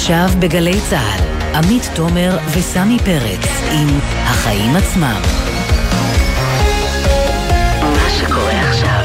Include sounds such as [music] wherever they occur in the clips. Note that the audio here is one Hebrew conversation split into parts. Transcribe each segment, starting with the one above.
עכשיו בגלי צה"ל, עמית תומר וסמי פרץ עם החיים עצמם. מה שקורה עכשיו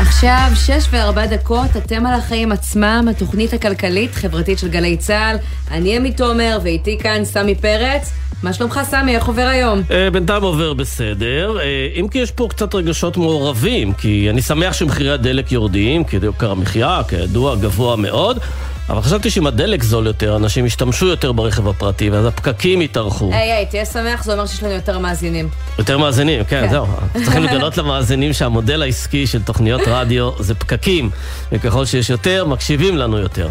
עכשיו, שש וארבע דקות, אתם על החיים עצמם, התוכנית הכלכלית-חברתית של גלי צה"ל. אני עמית תומר, ואיתי כאן סמי פרץ. מה שלומך, סמי? איך עובר היום? אה, בינתיים עובר בסדר, אה, אם כי יש פה קצת רגשות מעורבים, כי אני שמח שמחירי הדלק יורדים, כי יוקר המחיה, כידוע, גבוה מאוד. אבל חשבתי שאם הדלק זול יותר, אנשים ישתמשו יותר ברכב הפרטי, ואז הפקקים יתארכו. היי, היי, תהיה שמח, זה אומר שיש לנו יותר מאזינים. יותר מאזינים, כן, כן. זהו. [laughs] צריכים לגלות למאזינים שהמודל העסקי של תוכניות רדיו זה פקקים, וככל שיש יותר, מקשיבים לנו יותר.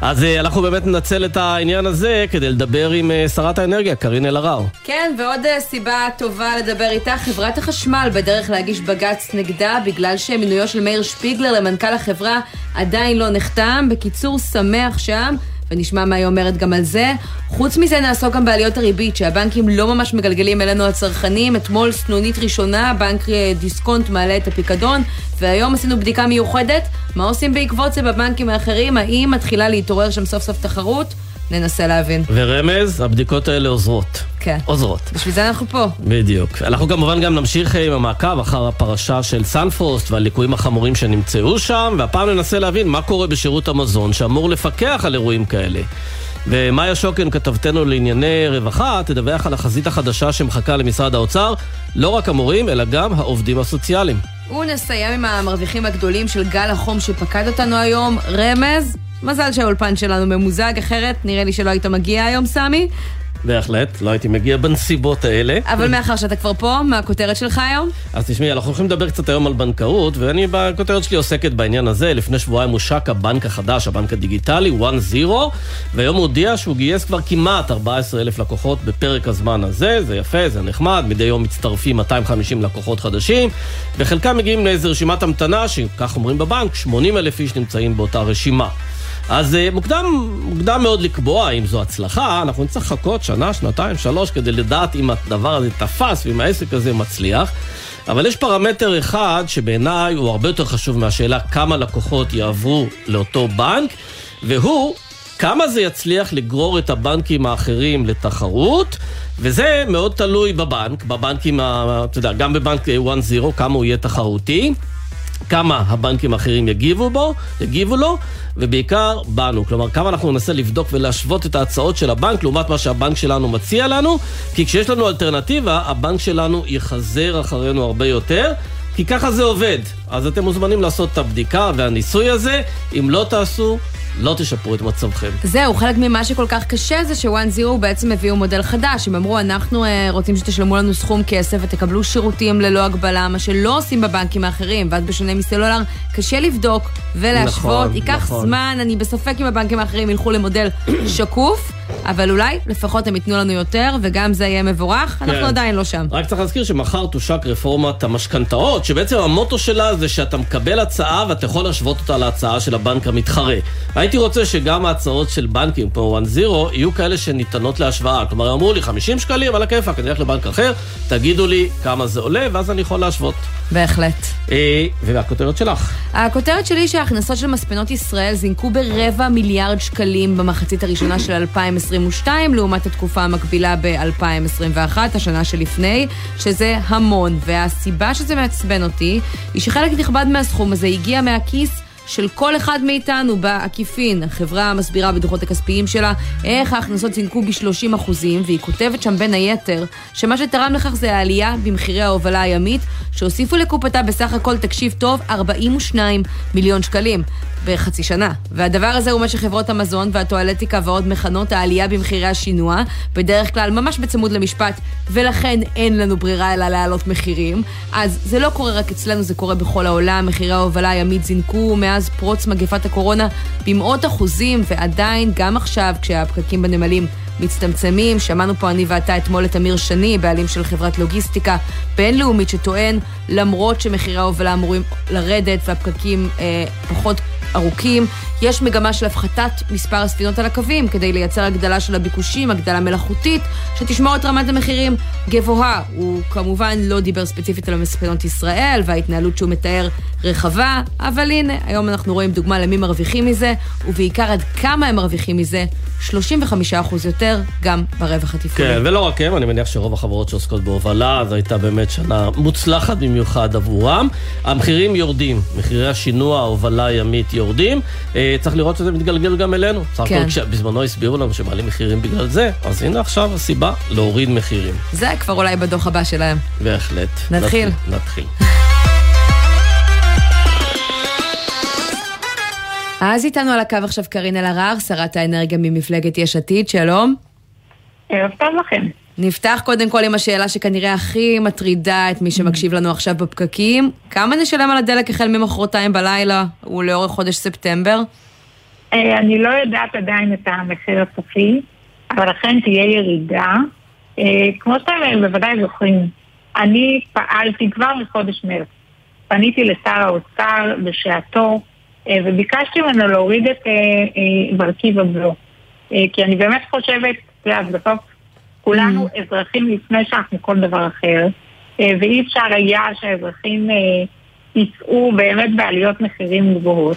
אז אה, אנחנו באמת ננצל את העניין הזה כדי לדבר עם אה, שרת האנרגיה, קארין אלהרר. כן, ועוד אה, סיבה טובה לדבר איתה, חברת החשמל בדרך להגיש בג"ץ נגדה, בגלל שמינויו של מאיר שפיגלר למנכ"ל החברה עדיין לא נחתם. בקיצור, שמח שם. ונשמע מה היא אומרת גם על זה. חוץ מזה נעסוק גם בעליות הריבית, שהבנקים לא ממש מגלגלים אלינו הצרכנים. אתמול סנונית ראשונה, בנק אה, דיסקונט מעלה את הפיקדון, והיום עשינו בדיקה מיוחדת. מה עושים בעקבות זה בבנקים האחרים? האם מתחילה להתעורר שם סוף סוף תחרות? ננסה להבין. ורמז, הבדיקות האלה עוזרות. כן. עוזרות. בשביל זה אנחנו פה. בדיוק. אנחנו כמובן גם נמשיך עם המעקב אחר הפרשה של סנפרוסט והליקויים החמורים שנמצאו שם, והפעם ננסה להבין מה קורה בשירות המזון שאמור לפקח על אירועים כאלה. ומאיה שוקן, כתבתנו לענייני רווחה, תדווח על החזית החדשה שמחכה למשרד האוצר, לא רק המורים, אלא גם העובדים הסוציאליים. ונסיים עם המרוויחים הגדולים של גל החום שפקד אותנו היום. רמז, מזל שהאולפן שלנו ממוזג, אחרת נראה לי שלא היית מגיע היום, סמי. בהחלט, לא הייתי מגיע בנסיבות האלה. אבל מאחר שאתה כבר פה, מה הכותרת שלך היום? אז תשמעי, אנחנו הולכים לדבר קצת היום על בנקאות, ואני בכותרת שלי עוסקת בעניין הזה. לפני שבועיים הושק הבנק החדש, הבנק הדיגיטלי, 1-0, והיום הוא הודיע שהוא גייס כבר כמעט 14 אלף לקוחות בפרק הזמן הזה. זה יפה, זה נחמד, מדי יום מצטרפים 250 לקוחות חדשים, וחלקם מגיעים לאיזו רשימת המתנה, שכך אומרים בבנק, 80 אלף איש נמצאים באותה רשימה. אז אה, מוקדם, מוקדם מאוד לקבוע אם זו הצלחה, אנחנו נצטרך לחכות שנה, שנתיים, שלוש, כדי לדעת אם הדבר הזה תפס ואם העסק הזה מצליח. אבל יש פרמטר אחד שבעיניי הוא הרבה יותר חשוב מהשאלה כמה לקוחות יעברו לאותו בנק, והוא כמה זה יצליח לגרור את הבנקים האחרים לתחרות, וזה מאוד תלוי בבנק, בבנקים, אתה יודע, גם בבנק 1-0, כמה הוא יהיה תחרותי. כמה הבנקים האחרים יגיבו בו, יגיבו לו, ובעיקר בנו. כלומר, כמה אנחנו ננסה לבדוק ולהשוות את ההצעות של הבנק לעומת מה שהבנק שלנו מציע לנו, כי כשיש לנו אלטרנטיבה, הבנק שלנו יחזר אחרינו הרבה יותר. כי ככה זה עובד. אז אתם מוזמנים לעשות את הבדיקה והניסוי הזה. אם לא תעשו, לא תשפרו את מצבכם. זהו, חלק ממה שכל כך קשה זה שוואן זירו בעצם הביאו מודל חדש. הם אמרו, אנחנו אה, רוצים שתשלמו לנו סכום כסף ותקבלו שירותים ללא הגבלה, מה שלא עושים בבנקים האחרים, ואז בשונה מסלולר, קשה לבדוק ולהשוות. נכון, ייקח נכון. זמן, אני בספק אם הבנקים האחרים ילכו למודל [coughs] שקוף. אבל אולי לפחות הם ייתנו לנו יותר, וגם זה יהיה מבורך, כן. אנחנו עדיין לא שם. רק צריך להזכיר שמחר תושק רפורמת המשכנתאות, שבעצם המוטו שלה זה שאתה מקבל הצעה ואתה יכול להשוות אותה להצעה של הבנק המתחרה. הייתי רוצה שגם ההצעות של בנקים כמו 1-0 יהיו כאלה שניתנות להשוואה. כלומר, אמרו לי 50 שקלים על הכיפאק, אני אלך לבנק אחר, תגידו לי כמה זה עולה, ואז אני יכול להשוות. בהחלט. אה, והכותרת שלך? הכותרת שלי שההכנסות של מספנות ישראל זינקו ברבע מיליארד שקלים במחצית הראשונה של 2022, לעומת התקופה המקבילה ב-2021, השנה שלפני, שזה המון. והסיבה שזה מעצבן אותי, היא שחלק נכבד מהסכום הזה הגיע מהכיס של כל אחד מאיתנו בעקיפין. החברה מסבירה בדוחות הכספיים שלה איך ההכנסות זינקו ב-30 אחוזים, והיא כותבת שם בין היתר שמה שתרם לכך זה העלייה במחירי ההובלה הימית, שהוסיפו לקופתה בסך הכל, תקשיב טוב, 42 מיליון שקלים. בחצי שנה. והדבר הזה הוא מה שחברות המזון והטואלטיקה ועוד מכנות העלייה במחירי השינוע, בדרך כלל ממש בצמוד למשפט, ולכן אין לנו ברירה אלא להעלות מחירים. אז זה לא קורה רק אצלנו, זה קורה בכל העולם. מחירי ההובלה הימית זינקו מאז פרוץ מגפת הקורונה במאות אחוזים, ועדיין, גם עכשיו, כשהפקקים בנמלים מצטמצמים. שמענו פה אני ואתה אתמול את אמיר שני, בעלים של חברת לוגיסטיקה בינלאומית, שטוען, למרות שמחירי ההובלה אמורים לרדת והפקקים אה, פחות ארוכים. יש מגמה של הפחתת מספר הספינות על הקווים כדי לייצר הגדלה של הביקושים, הגדלה מלאכותית, שתשמור את רמת המחירים גבוהה. הוא כמובן לא דיבר ספציפית על מספנות ישראל וההתנהלות שהוא מתאר רחבה, אבל הנה, היום אנחנו רואים דוגמה למי מרוויחים מזה, ובעיקר עד כמה הם מרוויחים מזה, 35% יותר גם ברווח התפעולי. כן, ולא רק הם, אני מניח שרוב החברות שעוסקות בהובלה, זו הייתה באמת שנה מוצלחת במיוחד עבורם. המחירים יורדים, מחירי השינוע, ההובלה הימית יורדים. אה, צריך לראות שזה מתגלגל גם אלינו. סך כן. הכל כשבזמנו הסבירו לנו שמעלים מחירים בגלל זה, אז הנה עכשיו הסיבה להוריד מחירים. זה כבר אולי בדוח הבא שלהם. בהחלט. נתחיל. נתחיל. [laughs] אז איתנו על הקו עכשיו קארין אלהרר, שרת האנרגיה ממפלגת יש עתיד, שלום. ערב טוב לכם. נפתח קודם כל עם השאלה שכנראה הכי מטרידה את מי שמקשיב לנו עכשיו בפקקים. כמה נשלם על הדלק החל ממחרתיים בלילה ולאורך חודש ספטמבר? אה, אני לא יודעת עדיין את המחיר הסופי, אבל אכן תהיה ירידה. אה, כמו שאתם בוודאי זוכרים, אני פעלתי כבר מחודש מרץ. פניתי לשר האוצר בשעתו, וביקשתי ממנו להוריד את אה, אה, מרכיב הבלו. אה, כי אני באמת חושבת, את יודעת, בסוף כולנו אזרחים לפני שאנחנו כל דבר אחר, אה, ואי אפשר היה שהאזרחים אה, ייצאו באמת בעליות מחירים גבוהות.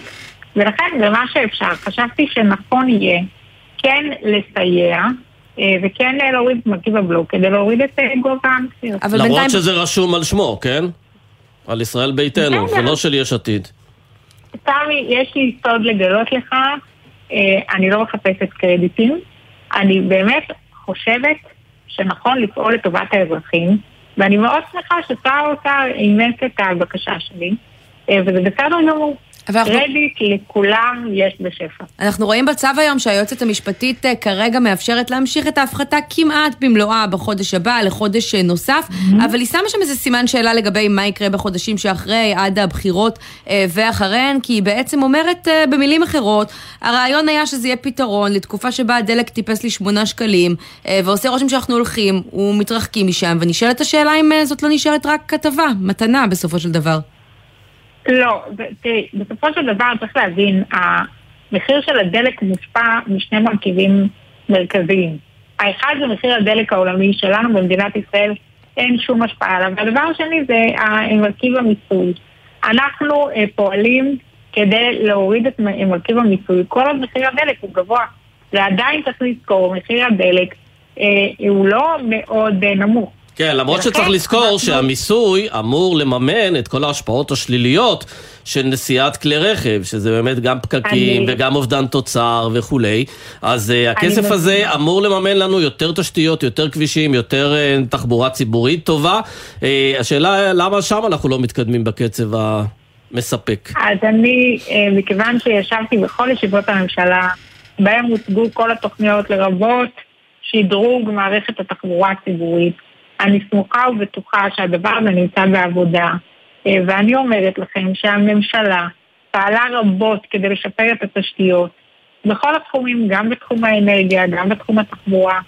ולכן במה שאפשר, חשבתי שנכון יהיה כן לסייע אה, וכן אה, להוריד את מרכיב הבלו כדי להוריד את אה, גובה המחיר. אבל למרות בינתיים... שזה רשום על שמו, כן? על ישראל ביתנו. ולא של יש עתיד. סמי, יש לי סוד לגלות לך, אה, אני לא מחפשת קרדיטים, אני באמת חושבת שנכון לפעול לטובת האזרחים, ואני מאוד שמחה ששר האוצר אימץ את הבקשה שלי, אה, וזה בסדר גמור. אבל אנחנו- קרדיט לכולם יש בשפע. אנחנו רואים בצו היום שהיועצת המשפטית אה, כרגע מאפשרת להמשיך את ההפחתה כמעט במלואה בחודש הבא לחודש אה, נוסף, אבל היא שמה שם איזה סימן שאלה לגבי מה יקרה בחודשים שאחרי, עד הבחירות אה, ואחריהן, כי היא בעצם אומרת במילים אחרות, הרעיון היה שזה יהיה פתרון לתקופה שבה הדלק טיפס לי שמונה שקלים, ועושה רושם שאנחנו הולכים ומתרחקים משם, ונשאלת השאלה אם זאת לא נשארת רק כתבה, מתנה בסופו של דבר. לא, תראי, בסופו של דבר צריך להבין, המחיר של הדלק מושפע משני מרכיבים מרכזיים. האחד זה מחיר הדלק העולמי שלנו במדינת ישראל, אין שום השפעה עליו. והדבר השני זה מרכיב המיסוי. אנחנו אה, פועלים כדי להוריד את מרכיב המיסוי. כל עוד מחיר הדלק הוא גבוה, ועדיין צריך לזכור, מחיר הדלק אה, הוא לא מאוד אה, נמוך. כן, למרות שצריך לזכור אנחנו- שהמיסוי אמור לממן את כל ההשפעות השליליות של נסיעת כלי רכב, שזה באמת גם פקקים אני- וגם אובדן תוצר וכולי. אז uh, הכסף. הזה אמור לממן לנו יותר תשתיות, יותר כבישים, יותר uh, תחבורה ציבורית טובה. Uh, השאלה למה שם אנחנו לא מתקדמים בקצב המספק. אז אני, מכיוון שישבתי בכל ישיבות הממשלה, בהם הוצגו כל התוכניות לרבות שדרוג מערכת התחבורה הציבורית, אני סמוכה ובטוחה שהדבר הזה נמצא בעבודה, אה, ואני אומרת לכם שהממשלה פעלה רבות כדי לשפר את התשתיות בכל התחומים, גם בתחום האנרגיה, גם בתחום התחבורה,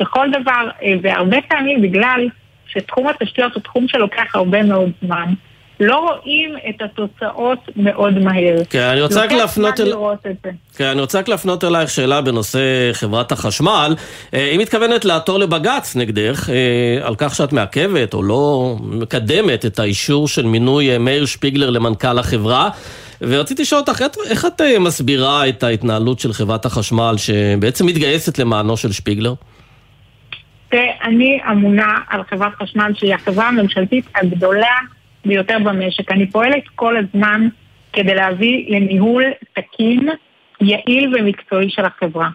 בכל דבר, אה, והרבה פעמים בגלל שתחום התשתיות הוא תחום שלוקח הרבה מאוד זמן, לא רואים את התוצאות מאוד מהר. כן, אני רוצה רק להפנות אל... כן, אני רוצה רק להפנות אלייך שאלה בנושא חברת החשמל. אה, היא מתכוונת לעתור לבג"ץ נגדך אה, על כך שאת מעכבת או לא מקדמת את האישור של מינוי אה, מאיר שפיגלר למנכ"ל החברה. ורציתי לשאול אותך, איך- את מסבירה את ההתנהלות של חברת החשמל שבעצם מתגייסת למענו של שפיגלר? תראה, אני אמונה על חברת חשמל שהיא החברה הממשלתית הגדולה ביותר במשק. אני פועלת כל הזמן כדי להביא לניהול תקין, יעיל ומקצועי של החברה.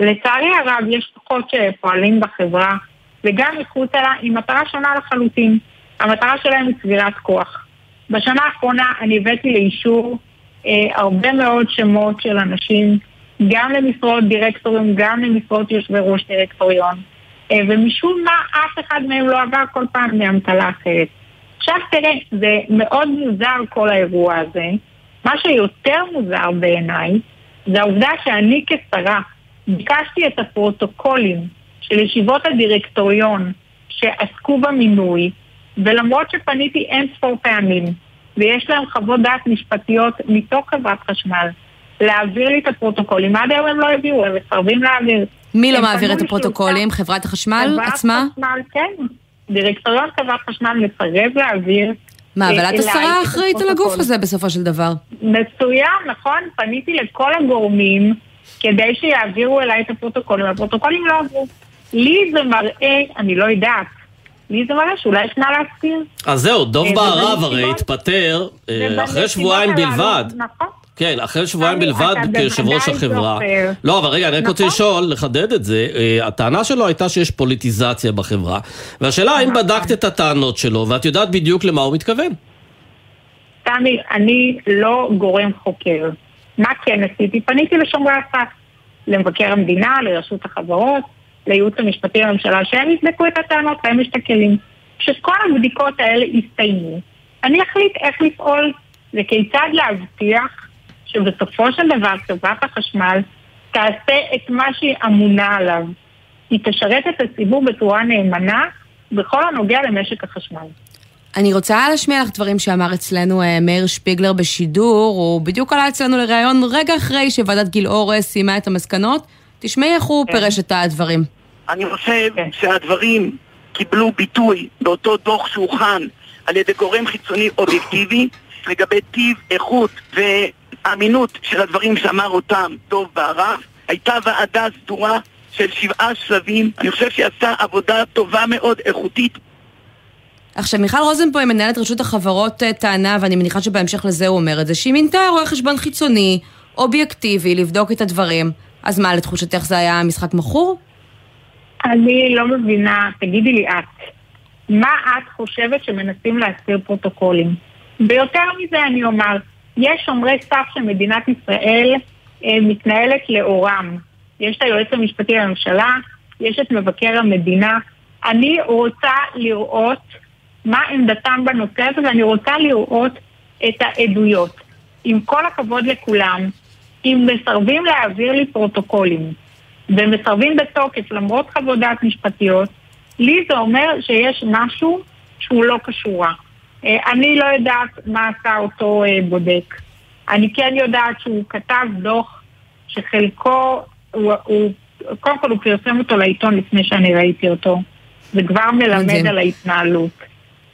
לצערי הרב, יש כוחות שפועלים בחברה, וגם מחוצה לה, עם מטרה שונה לחלוטין. המטרה שלהם היא צבירת כוח. בשנה האחרונה אני הבאתי לאישור אה, הרבה מאוד שמות של אנשים, גם למשרות דירקטורים, גם למשרות יושבי ראש דירקטוריון. אה, ומשום מה אף אחד מהם לא עבר כל פעם מאמתלה אחרת. עכשיו תראה, זה מאוד מוזר כל האירוע הזה. מה שיותר מוזר בעיניי, זה העובדה שאני כשרה ביקשתי את הפרוטוקולים של ישיבות הדירקטוריון שעסקו במינוי, ולמרות שפניתי אין ספור פעמים ויש להם חוות דעת משפטיות מתוך חברת חשמל להעביר לי את הפרוטוקולים. עד היום הם לא העבירו, הם מסרבים להעביר. מי לא מעביר את הפרוטוקולים? חברת החשמל עצמה? חברת חשמל, כן. דירקטוריון חברת חשמל מסרב להעביר. מה, אבל את השרה אחראית על הגוף הזה בסופו של דבר. מצוין, נכון. פניתי לכל הגורמים כדי שיעבירו אליי את הפרוטוקולים. הפרוטוקולים לא עברו. לי זה מראה, אני לא יודעת, לי זה מראה שאולי יש מה להסתיר. אז זהו, דוב אה, בערב הרי התפטר אה, אחרי שבועיים בלבד. נכון. כן, אחרי שבועיים בלבד כיושב ראש החברה. זוכר. לא, אבל רגע, אני רק רוצה נכון. לשאול, לחדד את זה. אה, הטענה שלו הייתה שיש פוליטיזציה בחברה. והשאלה האם נכון. בדקת את הטענות שלו, ואת יודעת בדיוק למה הוא מתכוון. תמי, אני לא גורם חוקר. מה כן עשיתי? פניתי לשומרי הסף, למבקר המדינה, לרשות החברות, לייעוץ המשפטי לממשלה, שהם יבדקו את הטענות, להם יש את הכלים. כשכל הבדיקות האלה יסתיימו, אני אחליט איך לפעול וכיצד להבטיח שבסופו של דבר חברת החשמל תעשה את מה שהיא אמונה עליו. היא תשרת את הציבור בצורה נאמנה בכל הנוגע למשק החשמל. אני רוצה להשמיע לך דברים שאמר אצלנו אה, מאיר שפיגלר בשידור, הוא בדיוק עלה אצלנו לראיון רגע אחרי שוועדת גילאור אה, סיימה את המסקנות. תשמעי איך הוא כן. פירש את הדברים. אני חושב כן. שהדברים קיבלו ביטוי באותו דוח שהוכן על ידי גורם חיצוני אובייקטיבי לגבי טיב, איכות ואמינות של הדברים שאמר אותם דוב בערב. הייתה ועדה סדורה של שבעה שלבים, אני חושב שהיא עשתה עבודה טובה מאוד, איכותית. עכשיו, מיכל רוזנבוים, מנהלת רשות החברות, אה, טענה, ואני מניחה שבהמשך לזה הוא אומר את זה, שהיא מינתה רואה חשבון חיצוני, אובייקטיבי, לבדוק את הדברים. אז מה, לתחושתך זה היה משחק מכור? אני לא מבינה, תגידי לי את, מה את חושבת שמנסים להסתיר פרוטוקולים? ויותר מזה אני אומר, יש שומרי סף שמדינת ישראל אה, מתנהלת לאורם. יש את היועץ המשפטי לממשלה, יש את מבקר המדינה. אני רוצה לראות מה עמדתם בנושא הזה, ואני רוצה לראות את העדויות. עם כל הכבוד לכולם, אם מסרבים להעביר לי פרוטוקולים, ומסרבים בתוקף למרות חוות דעת משפטיות, לי זה אומר שיש משהו שהוא לא קשורה. אה, אני לא יודעת מה עשה אותו אה, בודק. אני כן יודעת שהוא כתב דוח שחלקו, הוא, הוא, קודם כל הוא פרסם אותו לעיתון לפני שאני ראיתי אותו. זה כבר מלמד מדהים. על ההתנהלות.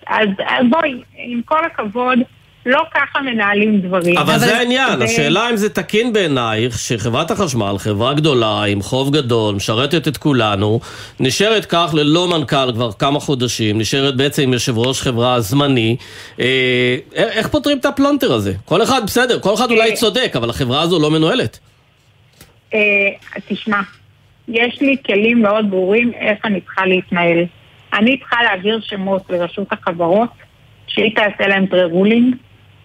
אז אז בואי, עם כל הכבוד, לא ככה מנהלים דברים. אבל זה אבל- העניין, ו- השאלה אם זה תקין בעינייך שחברת החשמל, חברה גדולה עם חוב גדול, משרתת את כולנו, נשארת כך ללא מנכ"ל כבר כמה חודשים, נשארת בעצם עם יושב ראש חברה זמני. אה, איך פותרים את הפלונטר הזה? כל אחד, בסדר, כל אחד אולי אה, צודק, אבל החברה הזו לא מנוהלת. אה, תשמע, יש לי כלים מאוד ברורים איך אני צריכה להתנהל. אני צריכה להעביר שמות לרשות החברות, שהיא תעשה להם pre-ruling.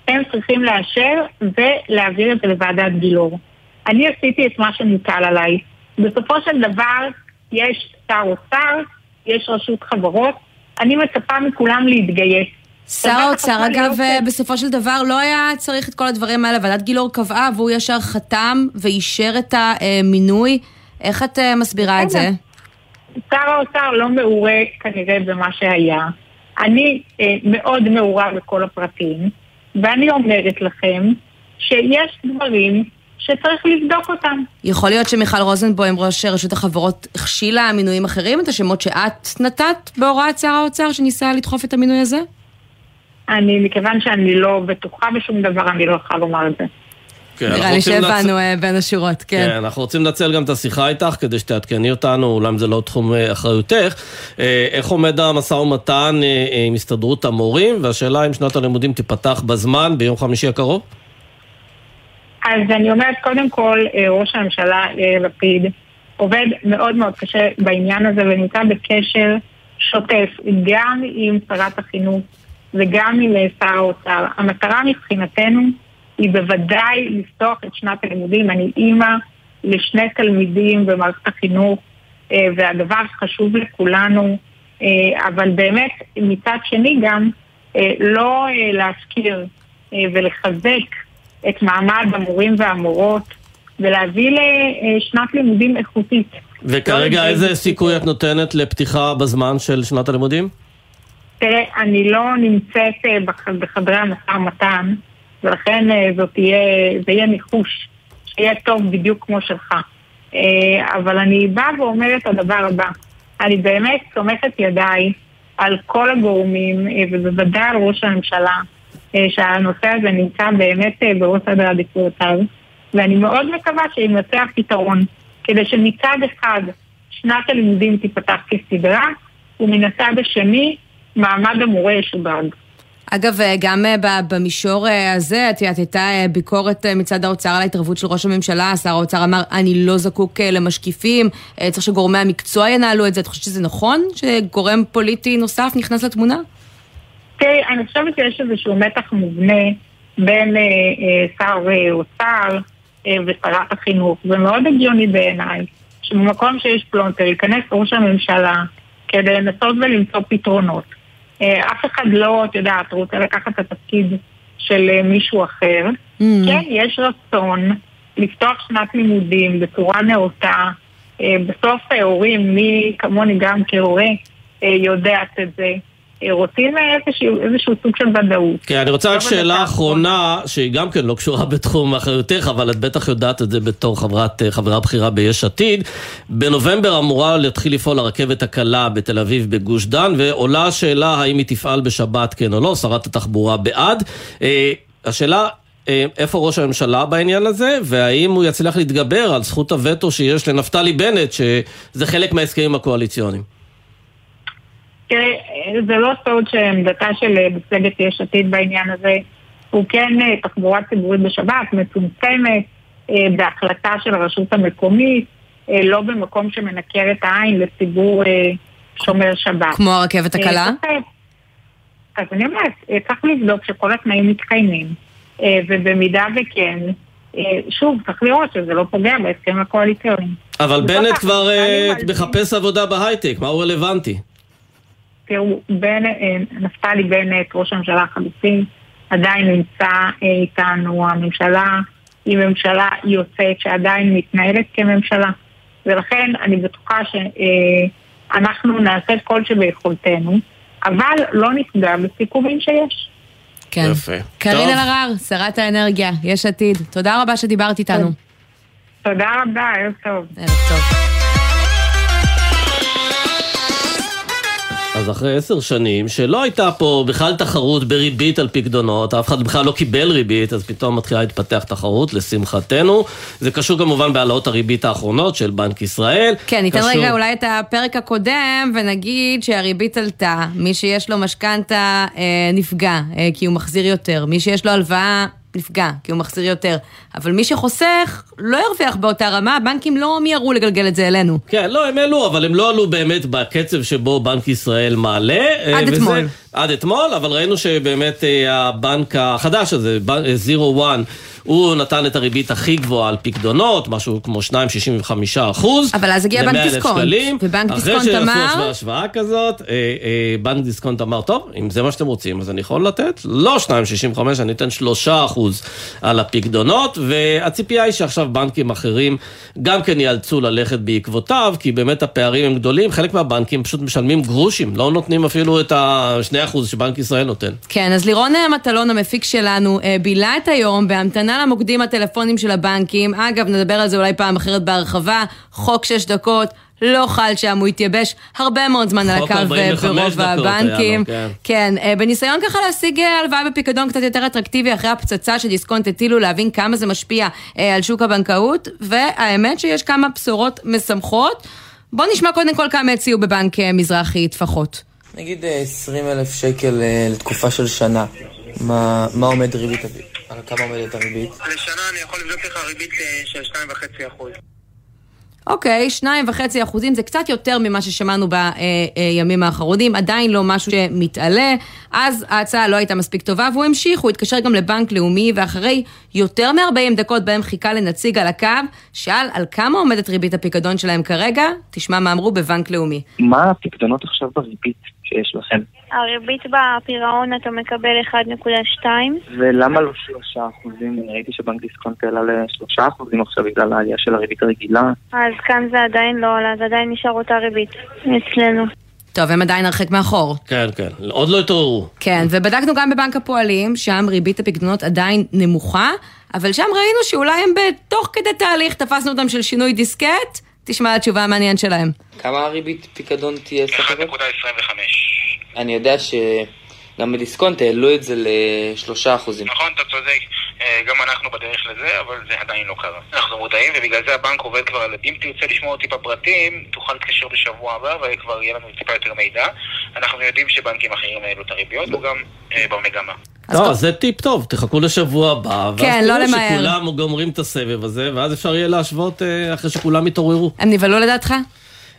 הם צריכים לאשר ולהעביר את זה לוועדת גילאור. אני עשיתי את מה שמוטל עליי. בסופו של דבר, יש שר אוצר, יש רשות חברות, אני מצפה מכולם להתגייס. שר האוצר, אגב, בסופו של דבר לא היה צריך את כל הדברים האלה. ועדת גילאור קבעה והוא ישר חתם ואישר את המינוי. איך את אה, מסבירה את זה? שר האוצר לא מעורה כנראה במה שהיה. אני אה, מאוד מעורה בכל הפרטים, ואני אומרת לכם שיש דברים שצריך לבדוק אותם. יכול להיות שמיכל רוזנבוים, ראש רשות החברות, הכשילה מינויים אחרים, את השמות שאת נתת בהוראת שר האוצר שניסה לדחוף את המינוי הזה? אני, מכיוון שאני לא בטוחה בשום דבר, אני לא יכולה לומר את זה. כן, נראה לי שהבנו אה, בין השורות, כן, כן. אנחנו רוצים לנצל גם את השיחה איתך כדי שתעדכני אותנו, אולי אם זה לא תחום אה, אחריותך. אה, איך עומד המשא ומתן עם הסתדרות המורים, והשאלה אם שנת הלימודים תיפתח בזמן ביום חמישי הקרוב? אז אני אומרת, קודם כל, ראש הממשלה לפיד עובד מאוד מאוד קשה בעניין הזה ונמצא בקשר שוטף גם עם שרת החינוך וגם עם שר האוצר. המטרה מבחינתנו היא בוודאי לפתוח את שנת הלימודים. אני אימא לשני תלמידים במערכת החינוך, אה, והדבר חשוב לכולנו, אה, אבל באמת, מצד שני גם, אה, לא להפקיר ולחזק את מעמד המורים והמורות ולהביא לשנת לימודים איכותית. וכרגע לא איזה סיכוי את נותנת לפתיחה בזמן של שנת הלימודים? תראה, אני לא נמצאת בחדרי המשא ומתן, ולכן אה, זאת תהיה, זה יהיה ניחוש, שיהיה טוב בדיוק כמו שלך. אה, אבל אני באה ואומרת את הדבר הבא, אני באמת סומכת ידיי על כל הגורמים, ובוודאי על ראש הממשלה, שהנושא הזה נמצא באמת בראש סדר עדיפויותיו, ואני מאוד מקווה שימצא הפתרון, כדי שמצד אחד שנת הלימודים תיפתח כסדרה, ומן הצד השני מעמד המורה ישודרג. אגב, אה, גם אה, במישור אה, הזה, את יודעת, הייתה ביקורת מצד האוצר על ההתערבות של ראש הממשלה. שר האוצר אמר, אני לא זקוק למשקיפים, צריך שגורמי המקצוע ינהלו את זה. את חושבת שזה נכון שגורם פוליטי נוסף נכנס לתמונה? תראי, אני חושבת שיש איזשהו מתח מובנה בין שר אוצר ושרת החינוך. זה מאוד הגיוני בעיניי, שבמקום שיש פלונטר ייכנס ראש הממשלה כדי לנסות ולמצוא פתרונות. אה, אף אחד לא, את יודעת, רוצה לקחת את התפקיד של אה, מישהו אחר. Mm. כן, יש רצון לפתוח שנת לימודים בצורה נאותה. אה, בסוף הורים, מי כמוני גם כהורה, יודעת את זה. רוצים איזשהו, איזשהו סוג של ודאות. כן, אני רוצה רק שאלה אחרונה, שהיא גם כן לא קשורה [laughs] בתחום אחריותך, אבל את בטח יודעת את זה בתור חברת, חברה בכירה ביש עתיד. בנובמבר אמורה להתחיל לפעול הרכבת הקלה בתל אביב בגוש דן, ועולה השאלה האם היא תפעל בשבת כן או לא, שרת התחבורה בעד. אה, השאלה אה, איפה ראש הממשלה בעניין הזה, והאם הוא יצליח להתגבר על זכות הווטו שיש לנפתלי בנט, שזה חלק מההסכמים הקואליציוניים. תראה, זה לא סוד שעמדתה של אה, מפלגת יש עתיד בעניין הזה הוא כן אה, תחבורה ציבורית בשבת, מצומצמת, אה, בהחלטה של הרשות המקומית, לא במקום שמנקר את העין לציבור שומר שבת. כמו הרכבת הקלה? אז אני אומרת, צריך לבדוק שכל התנאים מתקיימים, ובמידה וכן, שוב, צריך לראות שזה לא פוגע בהסכם הקואליציוני. אבל בנט כבר מחפש עבודה בהייטק, מה הוא רלוונטי? תראו, בנ... אה, נפתלי בנט, ראש הממשלה החלופי, עדיין נמצא אה, איתנו, הממשלה היא ממשלה יוצאת שעדיין מתנהלת כממשלה. ולכן אני בטוחה שאנחנו אה, נעשה כל שביכולתנו, אבל לא נפגע בסיכומים שיש. כן. יפה. קארין אלהרר, שרת האנרגיה, יש עתיד. תודה רבה שדיברת איתנו. תודה רבה, ערב טוב. ערב טוב. אז אחרי עשר שנים, שלא הייתה פה בכלל תחרות בריבית על פקדונות, אף אחד בכלל לא קיבל ריבית, אז פתאום מתחילה להתפתח תחרות, לשמחתנו. זה קשור כמובן בהעלאות הריבית האחרונות של בנק ישראל. כן, ניתן קשור... רגע אולי את הפרק הקודם, ונגיד שהריבית עלתה, מי שיש לו משכנתה אה, נפגע, אה, כי הוא מחזיר יותר, מי שיש לו הלוואה... נפגע, כי הוא מחזיר יותר. אבל מי שחוסך לא ירוויח באותה רמה, הבנקים לא מיהרו לגלגל את זה אלינו. כן, לא, הם העלו, אבל הם לא עלו באמת בקצב שבו בנק ישראל מעלה. אה, עד וזה, אתמול. עד אתמול, אבל ראינו שבאמת אה, הבנק החדש הזה, זירו וואן, הוא נתן את הריבית הכי גבוהה על פקדונות, משהו כמו 2.65 אחוז. אבל אז הגיע בנק דיסקונט, ובנק דיסקונט אמר... אחרי שעשו השוואה כזאת, אה, אה, בנק דיסקונט אמר, טוב, אם זה מה שאתם רוצים, אז אני יכול לתת לא 2.65, אני אתן 3 אחוז על הפקדונות, והציפייה היא שעכשיו בנקים אחרים גם כן ייאלצו ללכת בעקבותיו, כי באמת הפערים הם גדולים, חלק מהבנקים פשוט משלמים גרושים, לא נותנים אפילו את ה-2% שבנק ישראל נותן. כן, אז לירון מטלון, המפיק שלנו, אה, בילה את היום בהמתנה הכוונה למוקדים הטלפוניים של הבנקים, אגב, נדבר על זה אולי פעם אחרת בהרחבה, חוק שש דקות. לא חל שם, הוא התייבש הרבה מאוד זמן על הקו ברוב הבנקים. כן. כן, אה, בניסיון ככה להשיג אה, הלוואה בפיקדון קצת יותר אטרקטיבי אחרי הפצצה שדיסקונט הטילו, להבין כמה זה משפיע אה, על שוק הבנקאות, והאמת שיש כמה בשורות משמחות. בואו נשמע קודם כל כמה הציעו בבנק מזרחי טפחות. נגיד 20 אלף שקל לתקופה של שנה. מה, מה עומד ריבית, על כמה עומדת הריבית? לשנה אני יכול לבדוק לך ריבית אה, של 2.5%. אוקיי, שניים וחצי אחוזים זה קצת יותר ממה ששמענו בימים האחרונים, עדיין לא משהו שמתעלה. אז ההצעה לא הייתה מספיק טובה והוא המשיך, הוא התקשר גם לבנק לאומי, ואחרי יותר מ-40 דקות בהם חיכה לנציג על הקו, שאל על כמה עומדת ריבית הפיקדון שלהם כרגע, תשמע מה אמרו בבנק לאומי. מה הפיקדונות עכשיו בריבית שיש לכם? הריבית בפירעון אתה מקבל 1.2. ולמה לא 3 אחוזים? ראיתי שבנק דיסקונט העלה ל-3 אחוזים עכשיו בגלל העלייה של הריבית הרגילה. אז כאן זה עדיין לא עלה, זה עדיין נשאר אותה ריבית אצלנו. טוב, הם עדיין הרחק מאחור. כן, כן, עוד לא התעוררו. כן, ובדקנו גם בבנק הפועלים, שם ריבית הפקדונות עדיין נמוכה, אבל שם ראינו שאולי הם בתוך כדי תהליך, תפסנו אותם של שינוי דיסקט, תשמע התשובה המעניינת שלהם. כמה הריבית פיקדון תהיה סך הכל? 1.25. אני יודע שגם בדיסקונט העלו את זה לשלושה אחוזים. נכון, אתה צודק. אה, גם אנחנו בדרך לזה, אבל זה עדיין לא קרה. אנחנו מודעים, ובגלל זה הבנק עובד כבר על... אם תרצה לשמוע טיפה פרטים, תוכל להתקשר בשבוע הבא, וכבר יהיה לנו טיפה יותר מידע. אנחנו יודעים שבנקים אחרים העלו את הריביות, וגם אה, במגמה. לא, זה טיפ טוב, תחכו לשבוע הבא, ואז כן, לא תראו. שכולם גומרים את הסבב הזה, ואז אפשר יהיה להשוות אה, אחרי שכולם יתעוררו. הם נבהלו לדעתך?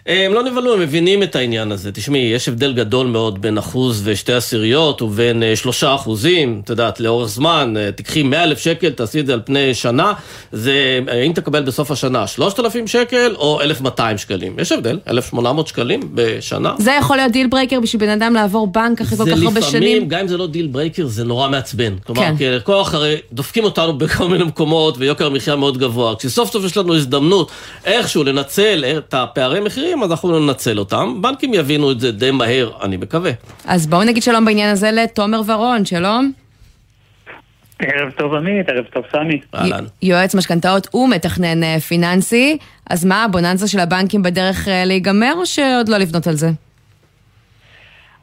הם לא נבהלו, הם מבינים את העניין הזה. תשמעי, יש הבדל גדול מאוד בין אחוז ושתי עשיריות ובין אה, שלושה אחוזים, את יודעת, לאורך זמן, אה, תקחי 100 אלף שקל, תעשי את זה על פני שנה, זה, אה, אם תקבל בסוף השנה 3,000 שקל או 1,200 שקלים. יש הבדל, 1,800 שקלים בשנה. זה יכול להיות deal breaker בשביל בן אדם לעבור בנק אחרי כל זה כך הרבה לפעמים, שנים. גם אם זה לא deal breaker, זה נורא מעצבן. כלומר, כן. כי לקוח הרי דופקים אותנו [laughs] בכל מיני מקומות ויוקר המחיה מאוד גבוה. כשסוף סוף יש לנו הזדמנות איכשהו לנצל את הפערי מחירים, אז אנחנו ננצל אותם. בנקים יבינו את זה די מהר, אני מקווה. אז בואו נגיד שלום בעניין הזה לתומר ורון, שלום. ערב טוב עמית, ערב טוב סמי. אהלן. יועץ משכנתאות ומתכנן אה, פיננסי, אז מה, הבוננזה של הבנקים בדרך אה, להיגמר, או שעוד לא לבנות על זה?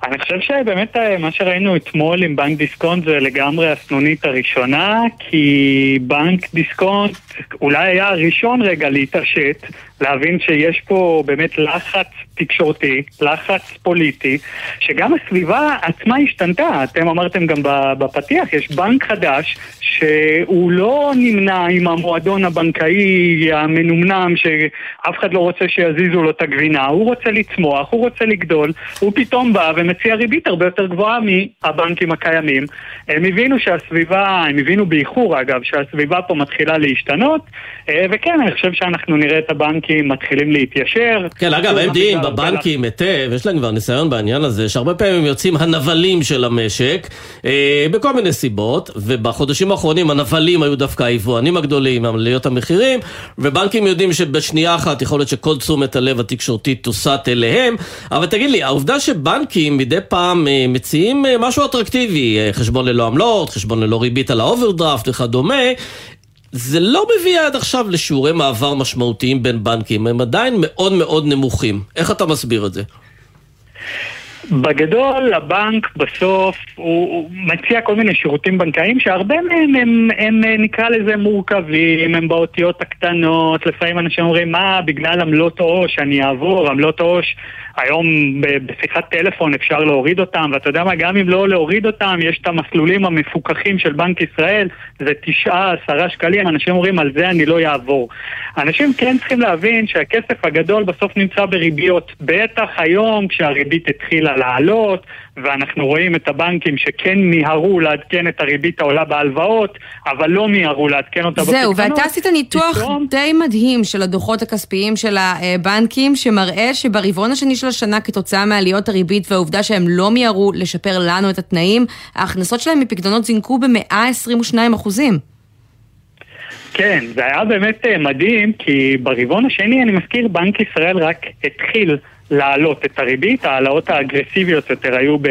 אני חושב שבאמת אה, מה שראינו אתמול עם בנק דיסקונט זה לגמרי הסנונית הראשונה, כי בנק דיסקונט אולי היה הראשון רגע להתעשת, להבין שיש פה באמת לחץ תקשורתי, לחץ פוליטי, שגם הסביבה עצמה השתנתה. אתם אמרתם גם בפתיח, יש בנק חדש שהוא לא נמנה עם המועדון הבנקאי המנומנם שאף אחד לא רוצה שיזיזו לו את הגבינה, הוא רוצה לצמוח, הוא רוצה לגדול, הוא פתאום בא ומציע ריבית הרבה יותר גבוהה מהבנקים הקיימים. הם הבינו שהסביבה, הם הבינו באיחור אגב, שהסביבה פה מתחילה להשתנות, אה, וכן, אני חושב שאנחנו נראה את הבנקים מתחילים להתיישר. כן, אגב, הם בגלל- בבנקים היטב, יש להם כבר ניסיון בעניין הזה, שהרבה פעמים יוצאים הנבלים של המשק, אה, בכל מיני סיבות, ובחודשים האחרונים הנבלים היו דווקא היבואנים הגדולים, עליות המחירים, ובנקים יודעים שבשנייה אחת יכול להיות שכל תשומת הלב התקשורתית תוסט אליהם, אבל תגיד לי, העובדה שבנקים מדי פעם אה, מציעים אה, משהו אטרקטיבי, אה, חשבון ללא עמלות, חשבון ללא ריבית על האוברדרפט וכדומה, זה לא מביא עד עכשיו לשיעורי מעבר משמעותיים בין בנקים, הם עדיין מאוד מאוד נמוכים. איך אתה מסביר את זה? בגדול, הבנק בסוף הוא, מציע כל מיני שירותים בנקאיים שהרבה מהם הם, הם, הם נקרא לזה מורכבים, הם באותיות הקטנות, לפעמים אנשים אומרים מה, בגלל עמלות עו"ש אני אעבור, עמלות עו"ש היום בשיחת טלפון אפשר להוריד אותם, ואתה יודע מה, גם אם לא להוריד אותם, יש את המסלולים המפוקחים של בנק ישראל, זה תשעה, עשרה שקלים, אנשים אומרים על זה אני לא אעבור. אנשים כן צריכים להבין שהכסף הגדול בסוף נמצא בריביות, בטח היום כשהריבית התחילה לעלות, ואנחנו רואים את הבנקים שכן מיהרו לעדכן את הריבית העולה בהלוואות, אבל לא מיהרו לעדכן אותה זהו, בפקדונות. ואתה עשית ניתוח פתאום- די מדהים של הדוחות הכספיים של הבנקים, שמראה שברבעון השני של השנה, כתוצאה מעליות הריבית והעובדה שהם לא מיהרו לשפר לנו את התנאים, ההכנסות שלהם מפקדונות זינקו ב-122 אחוזים. כן, זה היה באמת אה, מדהים, כי ברבעון השני, אני מזכיר, בנק ישראל רק התחיל להעלות את הריבית, ההעלאות האגרסיביות יותר היו ב,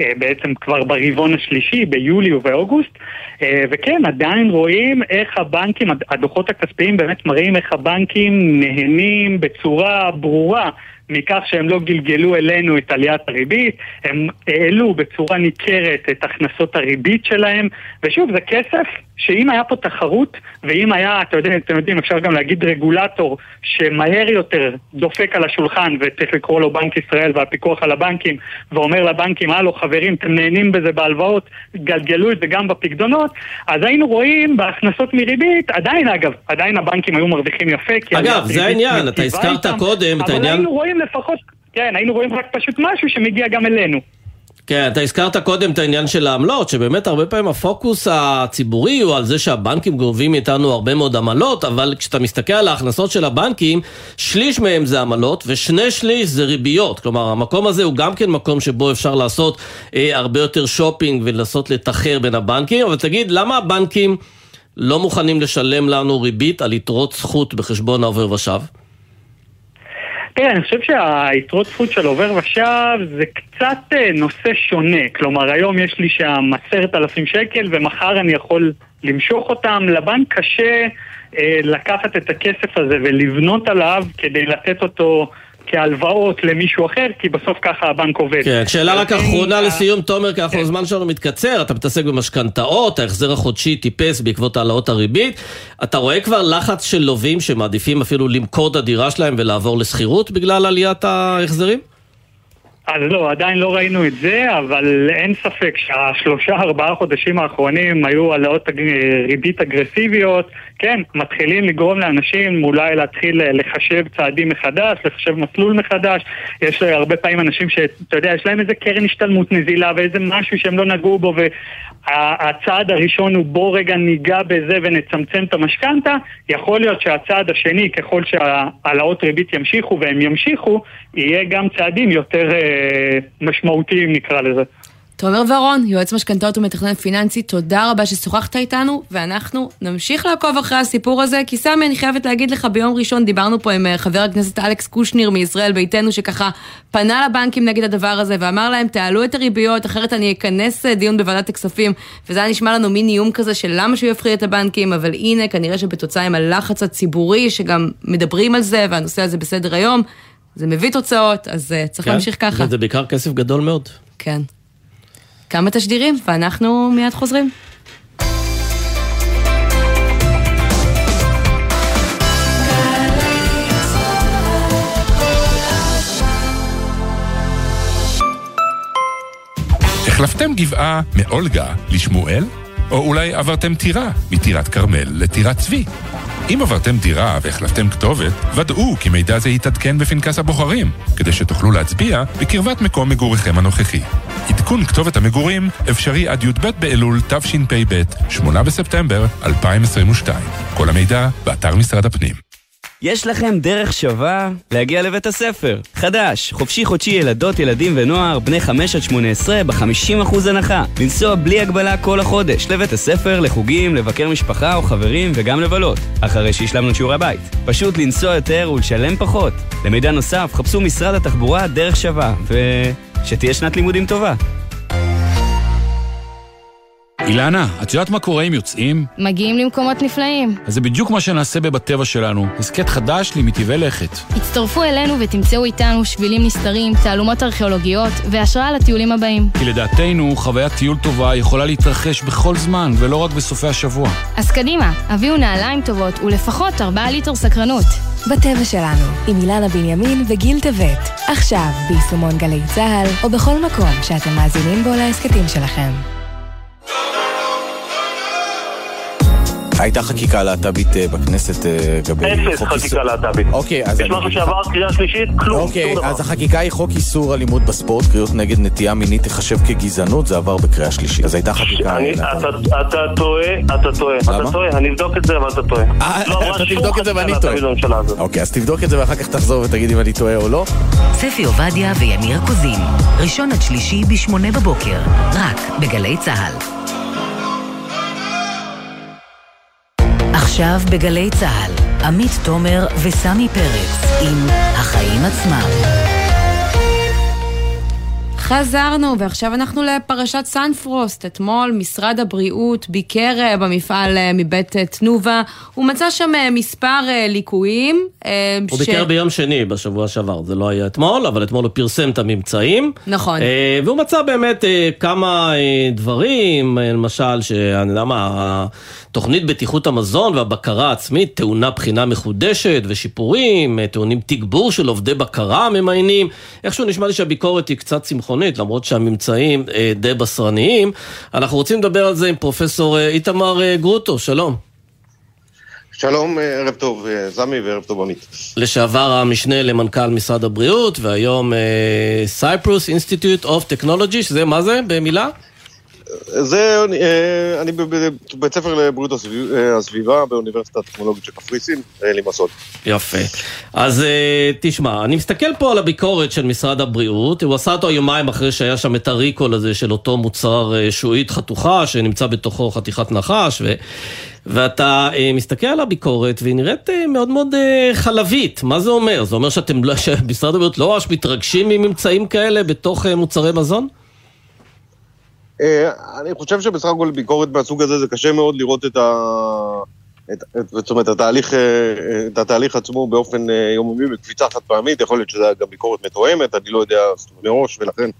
אה, בעצם כבר ברבעון השלישי, ביולי ובאוגוסט, אה, וכן, עדיין רואים איך הבנקים, הד- הדוחות הכספיים באמת מראים איך הבנקים נהנים בצורה ברורה מכך שהם לא גלגלו אלינו את עליית הריבית, הם העלו בצורה ניכרת את הכנסות הריבית שלהם, ושוב, זה כסף שאם היה פה תחרות, ואם היה, אתה יודע, אתם יודעים, אפשר גם להגיד רגולטור שמהר יותר דופק על השולחן, וצריך לקרוא לו בנק ישראל והפיקוח על הבנקים, ואומר לבנקים, הלו חברים, אתם נהנים בזה בהלוואות, גלגלו את זה גם בפקדונות, אז היינו רואים בהכנסות מריבית, עדיין אגב, עדיין הבנקים היו מרוויחים יפה, כי אגב, זה העניין, אתה הזכרת איתם, קודם את אבל העניין- היינו רואים לפחות, כן, היינו רואים רק פשוט משהו שמגיע גם אלינו. כן, אתה הזכרת קודם את העניין של העמלות, שבאמת הרבה פעמים הפוקוס הציבורי הוא על זה שהבנקים גובים מאיתנו הרבה מאוד עמלות, אבל כשאתה מסתכל על ההכנסות של הבנקים, שליש מהם זה עמלות ושני שליש זה ריביות. כלומר, המקום הזה הוא גם כן מקום שבו אפשר לעשות אה, הרבה יותר שופינג ולנסות לתחר בין הבנקים, אבל תגיד, למה הבנקים לא מוכנים לשלם לנו ריבית על יתרות זכות בחשבון העובר ושב? תראה, אני חושב שהיתרות זכות של עובר ושב זה קצת אה, נושא שונה. כלומר, היום יש לי שם עשרת אלפים שקל ומחר אני יכול למשוך אותם. לבנק קשה אה, לקחת את הכסף הזה ולבנות עליו כדי לתת אותו כהלוואות למישהו אחר, כי בסוף ככה הבנק עובד. כן, שאלה רק אחרונה ה- לסיום, תומר, כי אנחנו כן. הזמן שלנו מתקצר, אתה מתעסק במשכנתאות, ההחזר החודשי טיפס בעקבות העלאות הריבית. אתה רואה כבר לחץ של לווים שמעדיפים אפילו למכור את הדירה שלהם ולעבור לשכירות בגלל עליית ההחזרים? אז לא, עדיין לא ראינו את זה, אבל אין ספק שהשלושה ארבעה חודשים האחרונים היו העלאות אג- ריבית אגרסיביות, כן, מתחילים לגרום לאנשים אולי להתחיל אה, לחשב צעדים מחדש, לחשב מסלול מחדש, יש אה, הרבה פעמים אנשים שאתה יודע, יש להם איזה קרן השתלמות נזילה ואיזה משהו שהם לא נגעו בו והצעד הראשון הוא בוא רגע ניגע בזה ונצמצם את המשכנתה, יכול להיות שהצעד השני, ככל שהעלאות ריבית ימשיכו והם ימשיכו, יהיה גם צעדים יותר אה, משמעותיים נקרא לזה. תומר ורון, יועץ משכנתאות ומתכנן פיננסי, תודה רבה ששוחחת איתנו, ואנחנו נמשיך לעקוב אחרי הסיפור הזה, כי סמי, אני חייבת להגיד לך, ביום ראשון דיברנו פה עם אה, חבר הכנסת אלכס קושניר מישראל ביתנו, שככה פנה לבנקים נגד הדבר הזה, ואמר להם, תעלו את הריביות, אחרת אני אכנס אה, דיון בוועדת הכספים, וזה היה נשמע לנו מין איום כזה של למה שהוא יפחיד את הבנקים, אבל הנה, כנראה שבתוצאה עם הלחץ הציבורי, שגם מדברים על זה, והנושא הזה בסדר היום, זה מביא תוצאות, אז אה, צריך כן? להמשיך ככה. זה בעיקר כסף גדול מאוד. כן. כמה תשדירים, ואנחנו מיד חוזרים. החלפתם גבעה מאולגה לשמואל? או אולי עברתם טירה מטירת כרמל לטירת צבי? אם עברתם דירה והחלפתם כתובת, ודאו כי מידע זה יתעדכן בפנקס הבוחרים, כדי שתוכלו להצביע בקרבת מקום מגוריכם הנוכחי. עדכון כתובת המגורים אפשרי עד י"ב באלול תשפ"ב, 8 בספטמבר 2022. כל המידע באתר משרד הפנים. יש לכם דרך שווה להגיע לבית הספר. חדש, חופשי חודשי ילדות, ילדים ונוער, בני 5 עד 18 ב-50% הנחה. לנסוע בלי הגבלה כל החודש, לבית הספר, לחוגים, לבקר משפחה או חברים וגם לבלות. אחרי שהשלמנו את שיעורי הבית. פשוט לנסוע יותר ולשלם פחות. למידע נוסף, חפשו משרד התחבורה דרך שווה, ושתהיה שנת לימודים טובה. אילנה, את יודעת מה קורה אם יוצאים? מגיעים למקומות נפלאים. אז זה בדיוק מה שנעשה בבטבע שלנו. הסכת חדש למטבעי לכת. הצטרפו אלינו ותמצאו איתנו שבילים נסתרים, תעלומות ארכיאולוגיות והשראה לטיולים הבאים. כי לדעתנו, חוויית טיול טובה יכולה להתרחש בכל זמן, ולא רק בסופי השבוע. אז קדימה, הביאו נעליים טובות ולפחות 4 ליטר סקרנות. בטבע שלנו, עם אילנה בנימין וגיל טבת. עכשיו, ביישומון גלי צה"ל, או בכל מקום שאתם מאזינים בו להסכתים שלכם. Don't הייתה חקיקה להט"בית אה, בכנסת אה, לגבי אפס חוק חקיקה להט"בית. אוקיי, אז יש משהו שעבר קריאה שלישית? כלום, אוקיי, שום דבר. אז החקיקה היא חוק איסור אלימות בספורט, קריאות נגד נטייה מינית תיחשב כגזענות, זה עבר בקריאה שלישית. אז הייתה חקיקה... אני- להט"בית. אתה- אתה טועה, אתה טועה. למה? אתה טועה, אני אבדוק את זה, אבל אתה טועה. לא עברה אתה שום תבדוק את זה חקיקה ואני להט"בית טועה. בממשלה הזאת. אוקיי, אז תבדוק את זה ואחר כך תחזור ותגיד אם אני טועה או לא. ספי עובדיה ויניר קוזין, ראשון עד שלישי בשמונה בבוקר, רק בגלי צה"ל. עכשיו בגלי צה"ל, עמית תומר וסמי פרץ עם החיים עצמם. חזרנו, ועכשיו אנחנו לפרשת סנפרוסט. אתמול משרד הבריאות ביקר אה, במפעל אה, מבית אה, תנובה, הוא מצא שם מספר ליקויים. הוא ש- ביקר ביום שני בשבוע שעבר, זה לא היה אתמול, אבל אתמול הוא פרסם את הממצאים. נכון. והוא מצא באמת כמה דברים, למשל, שאני יודע מה, תוכנית בטיחות המזון והבקרה העצמית טעונה בחינה מחודשת ושיפורים, טעונים תגבור של עובדי בקרה ממיינים. איכשהו נשמע לי שהביקורת היא קצת צמחונית, למרות שהממצאים אה, די בשרניים. אנחנו רוצים לדבר על זה עם פרופסור אה, איתמר אה, גרוטו, שלום. שלום, ערב טוב סמי וערב טוב עמית. לשעבר המשנה למנכ"ל משרד הבריאות, והיום Cyprus Institute of Technology, שזה מה זה במילה? זה, אה, אני בבית ספר לבריאות אה, הסביבה באוניברסיטה הטכנולוגית של קפריסין, אה, לימסול. יפה. אז אה, תשמע, אני מסתכל פה על הביקורת של משרד הבריאות, הוא עשה אותו יומיים אחרי שהיה שם את ה recall הזה של אותו מוצר אה, שועית חתוכה, שנמצא בתוכו חתיכת נחש, ואתה אה, מסתכל על הביקורת והיא נראית אה, מאוד מאוד אה, חלבית. מה זה אומר? זה אומר שאתם, לא- [laughs] שמשרד הבריאות לא ממש מתרגשים מממצאים כאלה בתוך אה, מוצרי מזון? אה, אני חושב שבסך הכל ביקורת מהסוג הזה זה קשה מאוד לראות את ה... את, את, זאת אומרת, התהליך, אה, את התהליך עצמו באופן אה, יומיומי בקפיצה חד פעמית, יכול להיות שזה גם ביקורת מתואמת, אני לא יודע מראש, ולכן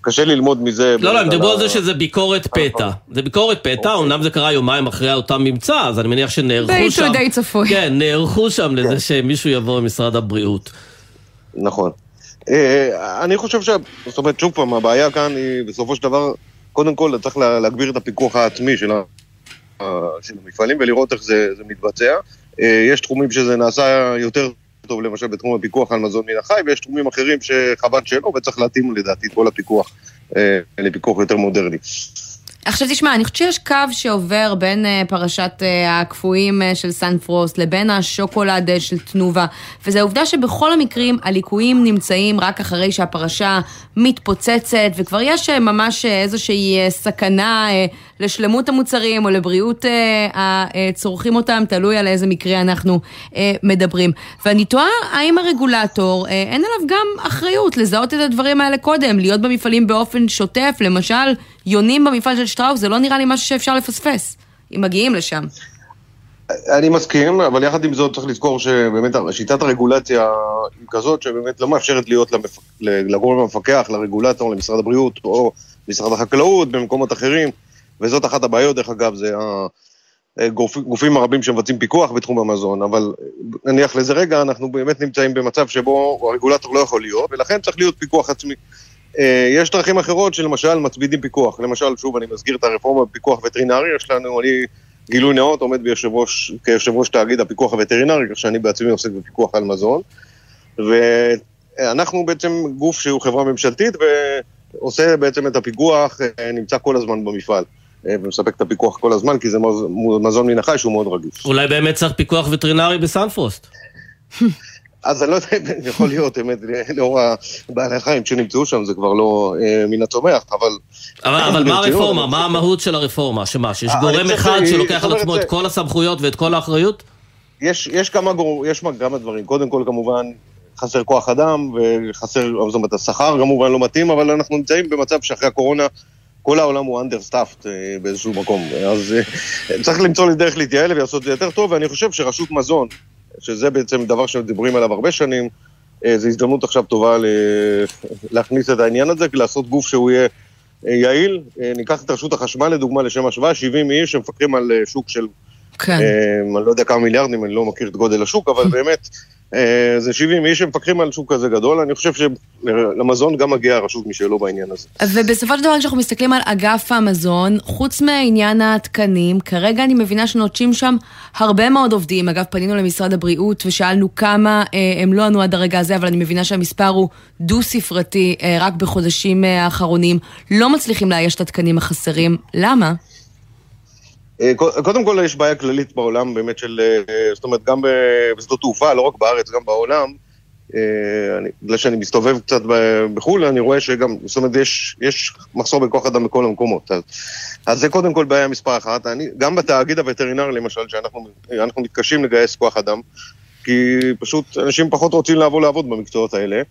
קשה ללמוד מזה. לא, לא, הם דיברו על זה שזה ביקורת פתע. זה ביקורת פתע, אמנם זה קרה יומיים אחרי אותו ממצא, אז אני מניח שנערכו שם... די צפוי. כן, נערכו שם לזה שמישהו יבוא ממשרד הבריאות. נכון. אה, אני חושב ש... זאת אומרת, שוב פעם, הבעיה כאן היא בסופו של דבר, קודם כל צריך לה- להגביר את הפיקוח העצמי של, ה... של המפעלים ולראות איך זה, זה מתבצע. אה, יש תחומים שזה נעשה יותר טוב, למשל בתחום הפיקוח על מזון מן החי, ויש תחומים אחרים שחבל שלא, וצריך להתאים לדעתי את כל הפיקוח אה, לפיקוח יותר מודרני. עכשיו תשמע, אני חושבת שיש קו שעובר בין אה, פרשת אה, הקפואים אה, של סן פרוסט לבין השוקולד של תנובה, וזו העובדה שבכל המקרים הליקויים נמצאים רק אחרי שהפרשה מתפוצצת, וכבר יש ממש איזושהי סכנה לשלמות המוצרים או לבריאות הצורכים אותם, תלוי על איזה מקרה אנחנו מדברים. ואני תוהה, האם הרגולטור, אין עליו גם אחריות לזהות את הדברים האלה קודם, להיות במפעלים באופן שוטף, למשל, יונים במפעל של שטראוס, זה לא נראה לי משהו שאפשר לפספס, אם מגיעים לשם. אני מסכים, אבל יחד עם זאת צריך לזכור שבאמת שיטת הרגולציה היא כזאת שבאמת לא מאפשרת להיות למפ... לגורם המפקח, לרגולטור, למשרד הבריאות או משרד החקלאות במקומות אחרים, וזאת אחת הבעיות, דרך אגב, זה הגופים הרבים שמבצעים פיקוח בתחום המזון, אבל נניח לזה רגע, אנחנו באמת נמצאים במצב שבו הרגולטור לא יכול להיות, ולכן צריך להיות פיקוח עצמי. אה, יש דרכים אחרות שלמשל מצמידים פיקוח, למשל, שוב, אני מזכיר את הרפורמה בפיקוח וטרינרי, יש לנו, אני גילוי נאות, עומד ראש, כיושב ראש תאגיד הפיקוח הווטרינרי, כך שאני בעצמי עוסק בפיקוח על מזון. ואנחנו בעצם גוף שהוא חברה ממשלתית ועושה בעצם את הפיקוח, אה, נמצא כל הזמן במפעל. אה, ומספק את הפיקוח כל הזמן, כי זה מז- מזון מן החי שהוא מאוד רגיש. אולי באמת צריך פיקוח וטרינרי בסנפרוסט. [laughs] אז אני לא יודע אם יכול להיות, באמת, לאור הבעלי החיים שנמצאו שם, זה כבר לא אה, מן הצומח, אבל... אבל, מה הרפורמה? מה המהות של הרפורמה? שמה, שיש אה, גורם אחד שלוקח על עצמו את כל הסמכויות ואת כל האחריות? יש, יש כמה, גור... יש כמה דברים. קודם כל, כמובן, חסר כוח אדם, וחסר, זאת אומרת, השכר כמובן לא מתאים, אבל אנחנו נמצאים במצב שאחרי הקורונה, כל העולם הוא understaffed אה, באיזשהו מקום. אז צריך למצוא לי דרך להתייעל ולעשות את זה יותר טוב, ואני חושב שרשות מזון, שזה בעצם דבר שמדברים עליו הרבה שנים, אה, זו הזדמנות עכשיו טובה. להכניס את העניין הזה, לעשות גוף שהוא יהיה אה, יעיל. אה, ניקח את רשות החשמל לדוגמה לשם השוואה, 70 איש שמפקחים על שוק של כן. אני לא יודע כמה מיליארדים, אני לא מכיר את גודל השוק, אבל [laughs] באמת, זה 70 איש שמפקחים על שוק כזה גדול, אני חושב שלמזון גם מגיעה רשות משלו בעניין הזה. ובסופו של דבר כשאנחנו מסתכלים על אגף המזון, חוץ מעניין התקנים, כרגע אני מבינה שנוטשים שם הרבה מאוד עובדים. אגב, פנינו למשרד הבריאות ושאלנו כמה, אה, הם לא ענו עד הרגע הזה, אבל אני מבינה שהמספר הוא דו-ספרתי אה, רק בחודשים אה, האחרונים. לא מצליחים לאייש את התקנים החסרים. למה? אה, קודם כל יש בעיה כללית בעולם באמת של, אה, זאת אומרת, גם בשדות תעופה, לא רק בארץ, גם בעולם. אה, בגלל שאני מסתובב קצת בחו"ל, אני רואה שגם, זאת אומרת, יש, יש מחסור בכוח אדם בכל המקומות. אז, אז זה קודם כל בעיה מספר אחת. אני, גם בתאגיד הווטרינרי, למשל, שאנחנו אנחנו מתקשים לגייס כוח אדם, כי פשוט אנשים פחות רוצים לבוא לעבוד במקצועות האלה.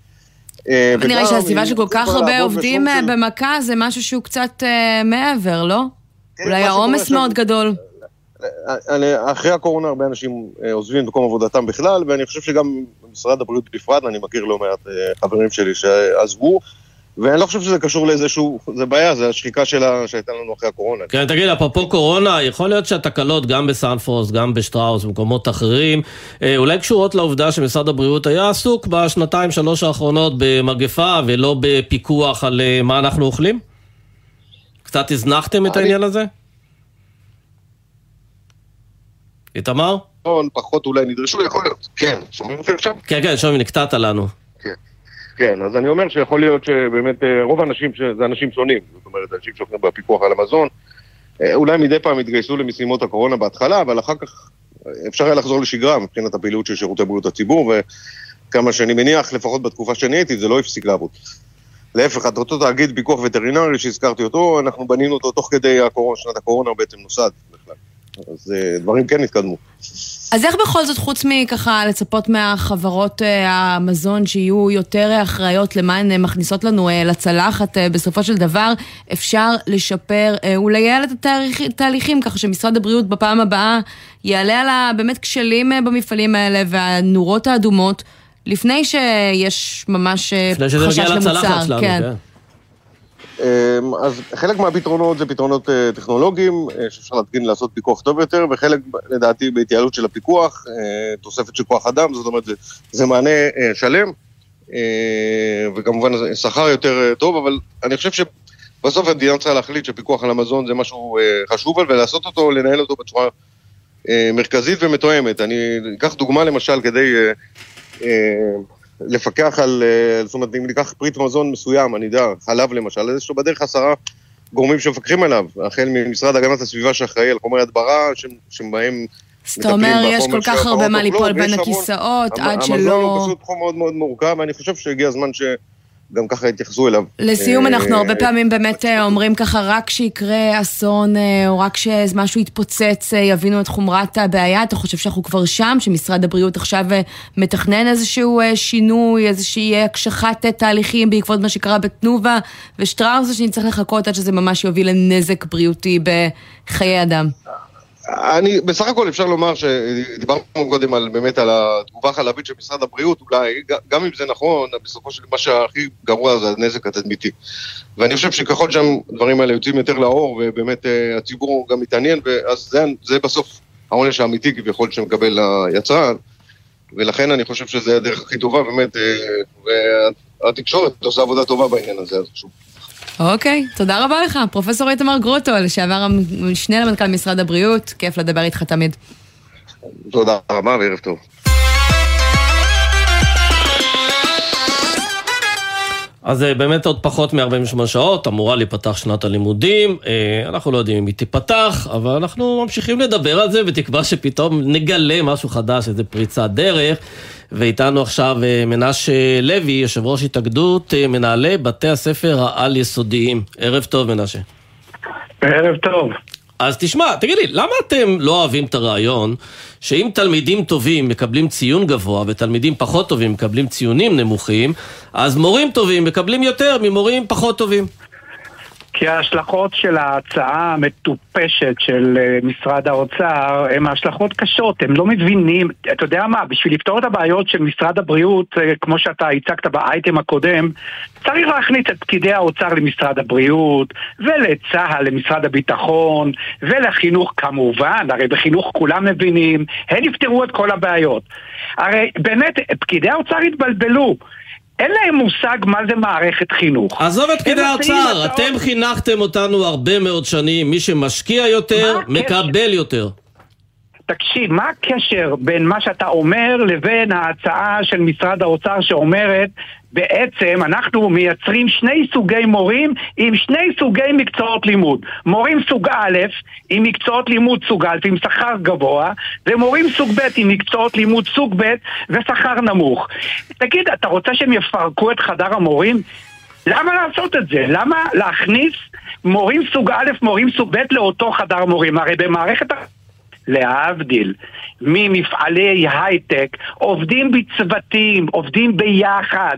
אה, נראה לי וגם שהסביבה אם של כל כך הרבה עובדים במכה זה משהו שהוא קצת מעבר, לא? אולי העומס מאוד גדול. אני- אחרי הקורונה הרבה אנשים אה, עוזבים את מקום עבודתם בכלל, ואני חושב שגם במשרד הבריאות בפרט, אני מכיר לא מעט אה, חברים שלי שעזבו, ואני לא חושב שזה קשור לאיזשהו, זה בעיה, זה השחיקה שלה שהייתה לנו אחרי הקורונה. כן, תגיד, אפרופו קורונה, יכול להיות שהתקלות גם בסנפורס, גם בשטראוס, במקומות אחרים, אה, אולי קשורות לעובדה שמשרד הבריאות היה עסוק בשנתיים, שלוש האחרונות במגפה ולא בפיקוח על מה אנחנו אוכלים? קצת הזנחתם את העניין הזה? איתמר? פחות אולי נדרשו, יכול להיות. כן, שומעים אותי עכשיו? כן, כן, שומעים, נקטעת לנו. כן, אז אני אומר שיכול להיות שבאמת אה, רוב האנשים, זה אנשים שונים, זאת אומרת, אנשים שעובדים בפיקוח על המזון, אה, אולי מדי פעם יתגייסו למשימות הקורונה בהתחלה, אבל אחר כך אה, אפשר היה לחזור לשגרה מבחינת הפעילות של שירותי בריאות הציבור, וכמה שאני מניח, לפחות בתקופה שאני הייתי, זה לא הפסיק לעבוד. להפך, את אותו תאגיד פיקוח וטרינרי שהזכרתי אותו, אנחנו בנינו אותו תוך כדי הקורונה, שנת הקורונה בעצם נוסד בכלל. אז אה, דברים כן התקדמו. אז איך בכל זאת, חוץ מככה לצפות מהחברות אה, המזון שיהיו יותר אחראיות למה הן אה, מכניסות לנו לצלחת, בסופו של דבר אפשר לשפר ולייעל את התהליכים, ככה שמשרד הבריאות בפעם הבאה יעלה על הבאמת כשלים במפעלים האלה והנורות האדומות, לפני שיש ממש אה, לפני שזה חשש מגיע למוצר. לצלחת שלנו, כן. אמ, אז חלק מהפתרונות זה פתרונות אה, טכנולוגיים, אה, שאפשר להתקין לעשות פיקוח טוב יותר, וחלק לדעתי בהתייעלות של הפיקוח, תוספת של כוח אדם, זאת אומרת זה, זה מענה שלם, וכמובן שכר יותר טוב, אבל אני חושב שבסוף המדינה צריכה להחליט שפיקוח על המזון זה משהו חשוב, ולעשות אותו, לנהל אותו בצורה מרכזית ומתואמת. אני אקח דוגמה למשל כדי... אה, לפקח על, אה, זאת אומרת, אם ניקח פריט מזון מסוים, אני יודע, חלב למשל, אז יש לו בדרך עשרה גורמים שמפקחים עליו, החל ממשרד הגנת הסביבה שאחראי על חומרי הדברה, ש- שבהם אז אתה אומר, יש כל כך הרבה מה ליפול בין הכיסאות, עד שלא... המזון הוא פשוט תחום מאוד מאוד מורכב, ואני חושב שהגיע הזמן שגם ככה יתייחסו אליו. לסיום, אה, אנחנו הרבה פעמים באמת אה, אומרים ככה, רק כשיקרה אסון, אה, או רק שמשהו יתפוצץ, יבינו את חומרת הבעיה. אתה חושב שאנחנו כבר שם, שמשרד הבריאות עכשיו מתכנן איזשהו שינוי, איזושהי הקשחת תהליכים בעקבות מה שקרה בתנובה ושטראוס, או שנצטרך לחכות עד שזה ממש יוביל לנזק בריאותי בחיי אדם? אני, בסך הכל אפשר לומר שדיברנו קודם על, באמת על התגובה החלבית של משרד הבריאות, אולי, גם אם זה נכון, בסופו של מה שהכי גרוע זה הנזק התדמיתי. ואני חושב שככל שהדברים האלה יוצאים יותר לאור, ובאמת אה, הציבור גם מתעניין, אז זה, זה בסוף העונש האמיתי כביכול שמקבל היצרן, ולכן אני חושב שזה הדרך הכי טובה, באמת, אה, והתקשורת עושה עבודה טובה בעניין הזה, אז חשוב. אוקיי, תודה רבה לך, פרופסור איתמר גרוטו, לשעבר המשנה למנכ"ל משרד הבריאות, כיף לדבר איתך תמיד. תודה רבה וערב טוב. אז אה, באמת עוד פחות מ-48 שעות אמורה להיפתח שנת הלימודים. אה, אנחנו לא יודעים אם היא תיפתח, אבל אנחנו ממשיכים לדבר על זה, בתקווה שפתאום נגלה משהו חדש, איזה פריצת דרך. ואיתנו עכשיו אה, מנשה לוי, יושב ראש התאגדות מנהלי בתי הספר העל-יסודיים. ערב טוב, מנשה. ערב טוב. אז תשמע, תגיד לי, למה אתם לא אוהבים את הרעיון שאם תלמידים טובים מקבלים ציון גבוה ותלמידים פחות טובים מקבלים ציונים נמוכים, אז מורים טובים מקבלים יותר ממורים פחות טובים? כי ההשלכות של ההצעה המטופשת של אה, משרד האוצר הן השלכות קשות, הם לא מבינים, אתה יודע מה, בשביל לפתור את הבעיות של משרד הבריאות, אה, כמו שאתה הצגת באייטם הקודם, צריך להכניס את פקידי האוצר למשרד הבריאות, ולצה"ל למשרד הביטחון, ולחינוך כמובן, הרי בחינוך כולם מבינים, הם יפתרו את כל הבעיות. הרי באמת, פקידי האוצר התבלבלו. אין להם מושג מה זה מערכת חינוך. עזוב את פקידי האוצר, אתם חינכתם אותנו הרבה מאוד שנים, מי שמשקיע יותר, מקבל יותר. תקשיב, מה הקשר בין מה שאתה אומר לבין ההצעה של משרד האוצר שאומרת בעצם אנחנו מייצרים שני סוגי מורים עם שני סוגי מקצועות לימוד. מורים סוג א' עם מקצועות לימוד סוג א' עם שכר גבוה ומורים סוג ב' עם מקצועות לימוד סוג ב' ושכר נמוך. תגיד, אתה רוצה שהם יפרקו את חדר המורים? למה לעשות את זה? למה להכניס מורים סוג א', מורים סוג ב' לאותו חדר מורים? הרי במערכת... להבדיל ממפעלי הייטק, עובדים בצוותים, עובדים ביחד.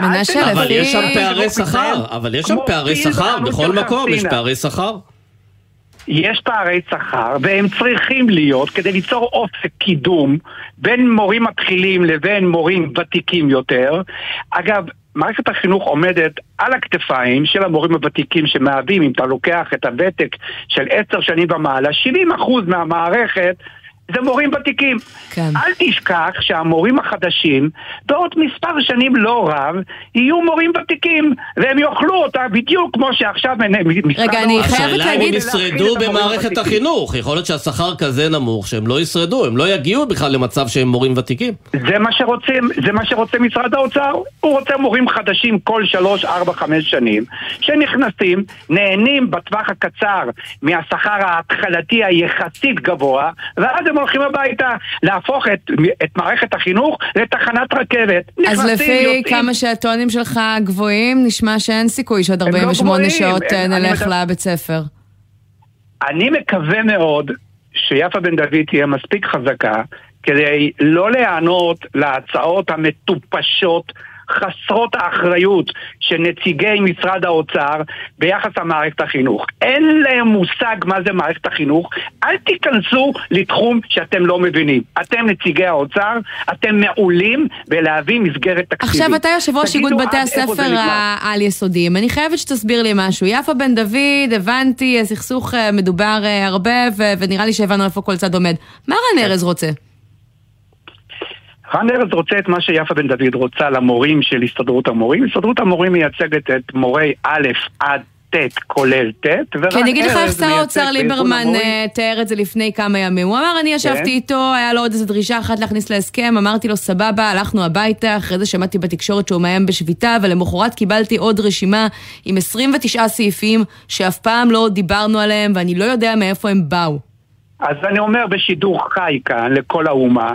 מנשה, תנסו- אבל יש שם פערי שכר, אבל יש שם פערי שכר, בכל מקום יש. פערי שכר. יש פערי שכר, והם צריכים להיות כדי ליצור אופק קידום בין מורים מתחילים לבין מורים ותיקים יותר. אגב, מערכת החינוך עומדת על הכתפיים של המורים הוותיקים שמהווים, אם אתה לוקח את הוותק של עשר שנים ומעלה, 70% מהמערכת זה מורים ותיקים. כן. אל תשכח שהמורים החדשים, בעוד מספר שנים לא רב, יהיו מורים ותיקים, והם יאכלו אותה בדיוק כמו שעכשיו רגע, אני חייבת השאלה אם הם להגיד- ישרדו במערכת. החינוך. יכול להיות שהשכר כזה נמוך שהם לא ישרדו, הם לא יגיעו בכלל למצב שהם מורים ותיקים. זה מה שרוצים, זה מה שרוצה משרד האוצר. הוא רוצה מורים חדשים כל שלוש, ארבע, חמש שנים, שנכנסים, נהנים בטווח הקצר מהשכר ההתחלתי היחסית גבוה, ואז הם הולכים הביתה להפוך את, את מערכת החינוך לתחנת רכבת. אז לפי יוצאים. כמה שהטונים שלך גבוהים, נשמע שאין סיכוי שעוד הם לא 48 גבוהים, שעות אה, הם- אני נלך מדבר- לבית ספר. אני מקווה מאוד שיפה בן דוד תהיה מספיק חזקה כדי לא להיענות להצעות המטופשות חסרות האחריות של נציגי משרד האוצר ביחס למערכת החינוך. אין להם מושג מה זה מערכת החינוך. אל תיכנסו לתחום שאתם לא מבינים. אתם נציגי האוצר, אתם מעולים בלהביא מסגרת תקציבית. עכשיו אתה יושב ראש איגוד בתי הספר. העל-יסודיים. אני חייבת שתסביר לי משהו. יפה בן דוד, הבנתי, הסכסוך אה, מדובר אה, הרבה, ו- ונראה לי שהבנו איפה כל צד עומד. מה רן כן. ארז רוצה? רן ארז רוצה את מה שיפה בן דוד רוצה למורים של הסתדרות המורים. הסתדרות המורים מייצגת את מורי א' עד ט' כולל ט', ורן כי אני אגיד לך איך ארז שר האוצר ליברמן. אה, תיאר את זה לפני כמה ימים. הוא אמר, אני ישבתי כן. איתו, היה לו עוד איזו דרישה אחת להכניס להסכם, אמרתי לו, סבבה, הלכנו הביתה, אחרי זה שמעתי בתקשורת שהוא מאיים בשביתה, ולמחרת קיבלתי עוד רשימה עם 29 סעיפים שאף פעם לא דיברנו עליהם, ואני לא יודע מאיפה הם באו. אז אני אומר בשידור חי כאן לכל האומה,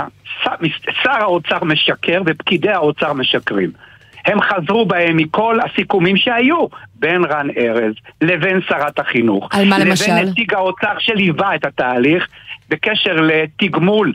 שר, האוצר משקר ופקידי האוצר משקרים. הם חזרו בהם מכל הסיכומים שהיו בין רן ארז לבין שרת החינוך. על מה למשל? לבין נציג האוצר שליווה את התהליך בקשר לתגמול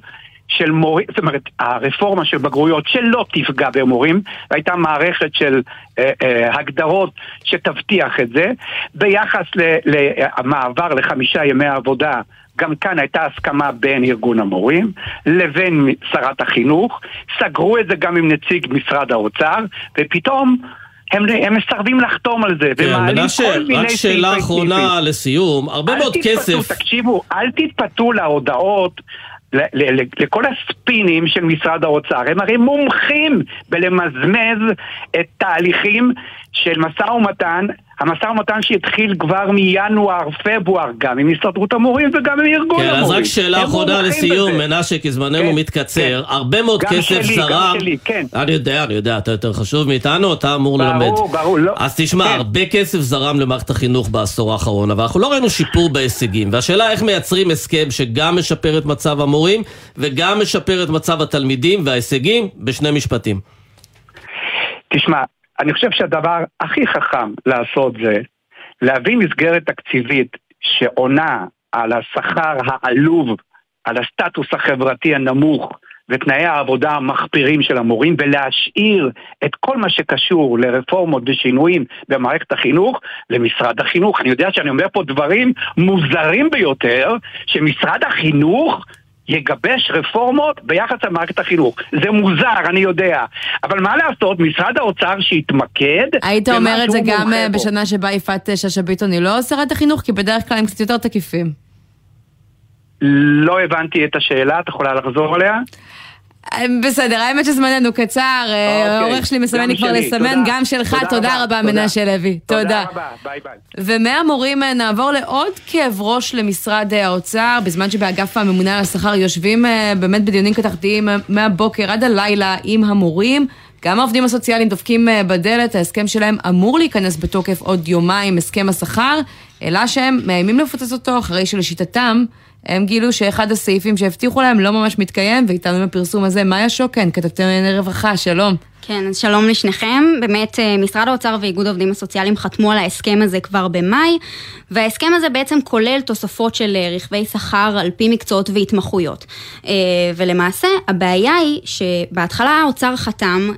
של מורים, זאת אומרת, הרפורמה של בגרויות שלא תפגע במורים, הייתה מערכת של אה, אה, הגדרות שתבטיח את זה. ביחס למעבר לחמישה ימי עבודה, גם כאן הייתה הסכמה בין ארגון המורים לבין שרת החינוך, סגרו את זה גם עם נציג משרד האוצר, ופתאום הם, הם מסרבים לחתום על זה, כן, ומעלים מנשה, כל מיני רק שאלה אחרונה. לסיום. הרבה מאוד תתפתו, כסף... תקשיבו, אל תתפתו להודעות, לכל הספינים של משרד האוצר. הם הרי מומחים בלמזמז את תהליכים של משא ומתן, המשא ומתן שהתחיל כבר מינואר-פברואר, גם עם הסתדרות המורים וגם עם ארגון כן, המורים. אז רק שאלה אחרונה לסיום, בזה. מנשה, כי זמננו כן, מתקצר. כן. הרבה מאוד גם כסף שלי, גם זרם. שלי, כן. אני יודע, אני יודע, אתה יותר חשוב מאיתנו, אתה אמור ברור, ללמד. ברור, לא. אז תשמע, הרבה כסף זרם למערכת החינוך בעשור האחרון, אבל אנחנו לא ראינו שיפור בהישגים. והשאלה איך מייצרים הסכם שגם משפר את מצב המורים, וגם משפר את מצב התלמידים וההישגים, בשני משפטים. תשמע, אני חושב שהדבר הכי חכם לעשות זה להביא מסגרת תקציבית שעונה על השכר העלוב, על הסטטוס החברתי הנמוך ותנאי העבודה המחפירים של המורים ולהשאיר את כל מה שקשור לרפורמות ושינויים במערכת החינוך למשרד החינוך. אני יודע שאני אומר פה דברים מוזרים ביותר, שמשרד החינוך יגבש רפורמות ביחס למערכת החינוך. זה מוזר, אני יודע. אבל מה לעשות, משרד האוצר שיתמקד היית אומר את זה גם אה, בו. בשנה שבה יפעת אה, שאשא ביטון היא לא שרת החינוך? כי בדרך כלל הם קצת יותר תקיפים. לא הבנתי את השאלה, את יכולה לחזור עליה? בסדר, האמת שזמננו קצר, אה, אוקיי. העורך שלי מסמן לי כבר לסמן. גם שלך, תודה רבה. מנשה לוי, תודה. תודה ביי ביי. ומהמורים אה, נעבור לעוד כאב ראש למשרד אה, האוצר, בזמן שבאגף הממונה על השכר יושבים באמת בדיונים כתחתיים אה, מהבוקר עד הלילה עם המורים. גם העובדים הסוציאליים דופקים אה, בדלת, ההסכם שלהם אמור להיכנס בתוקף עוד יומיים, הסכם השכר, אלא שהם מאיימים לפוצץ אותו אחרי שלשיטתם הם גילו שאחד הסעיפים שהבטיחו להם לא ממש מתקיים, ואיתנו בפרסום הזה מאיה שוקן, כתבתי לענייני רווחה, שלום. כן, אז שלום לשניכם. באמת, אה, משרד האוצר ואיגוד העובדים הסוציאליים חתמו על ההסכם הזה כבר במאי, וההסכם הזה בעצם כולל תוספות של אה, רכבי שכר על פי מקצועות והתמחויות. אה, ולמעשה, הבעיה היא שבהתחלה האוצר חתם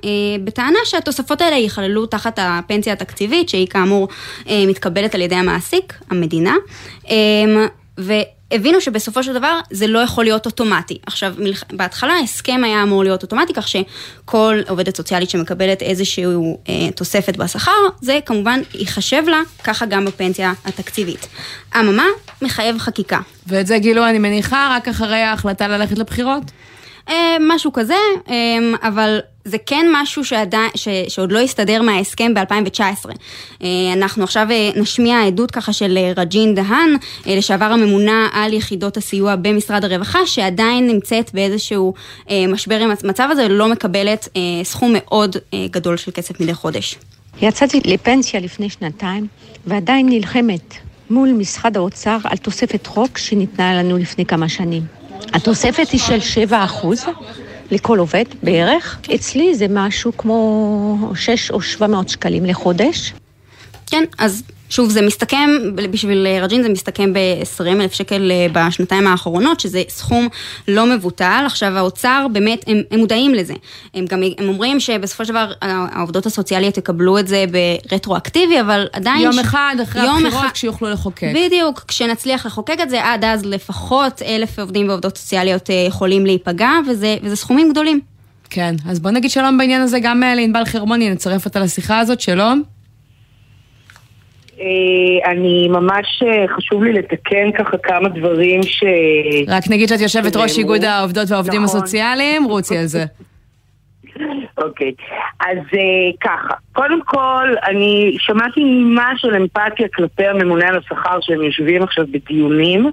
בטענה שהתוספות האלה ייכללו תחת הפנסיה התקציבית, שהיא כאמור מתקבלת על ידי המעסיק, המדינה. ו... הבינו שבסופו של דבר זה לא יכול להיות אוטומטי. עכשיו. בהתחלה ההסכם היה אמור להיות אוטומטי, כך שכל עובדת סוציאלית שמקבלת איזושהי אה, תוספת בשכר, זה כמובן ייחשב לה, ככה גם בפנסיה התקציבית. אממה, מחייב חקיקה. ואת זה גילו, אני מניחה, רק אחרי ההחלטה ללכת לבחירות? אה, משהו כזה, אה, אבל זה כן משהו שעדיין, ש, שעוד לא הסתדר מההסכם ב-2019. אה, אנחנו עכשיו אה, נשמיע עדות ככה של אה, רג'ין דהן, לשעבר הממונה על יחידות הסיוע במשרד הרווחה, שעדיין נמצאת באיזשהו משבר עם המצב הזה, לא מקבלת סכום מאוד גדול של כסף מדי חודש. יצאתי לפנסיה לפני שנתיים, ועדיין נלחמת מול משרד האוצר על תוספת חוק שניתנה לנו לפני כמה שנים. התוספת היא של 7 אחוז לכל עובד בערך. אצלי זה משהו כמו 6 או 700 שקלים לחודש. כן, אז שוב, זה מסתכם, בשביל רג'ין זה מסתכם ב-20 אלף שקל אה, בשנתיים האחרונות, שזה סכום לא מבוטל. עכשיו, האוצר באמת, הם, הם מודעים לזה. הם גם הם אומרים שבסופו של דבר העובדות הסוציאליות יקבלו את זה ברטרואקטיבי, אבל עדיין... יום ש... אחד אחרי הבחירות אחד... כשיוכלו לחוקק. בדיוק, כשנצליח לחוקק את זה, עד אז לפחות אלף עובדים ועובדות סוציאליות אה, יכולים להיפגע, וזה, וזה סכומים גדולים. כן, אז בוא נגיד שלום בעניין הזה גם אה, לענבל חרמוני, נצרף אותה לשיחה הזאת, שלום. אה, אני ממש אה, חשוב לי לתקן ככה כמה דברים ש... רק נגיד שאת יושבת ראש איגוד העובדות והעובדים נכון. הסוציאליים, רוצי על זה. [laughs] אוקיי, אז ככה, קודם כל, אני שמעתי נימה של אמפתיה כלפי הממונה על השכר שהם יושבים עכשיו בדיונים.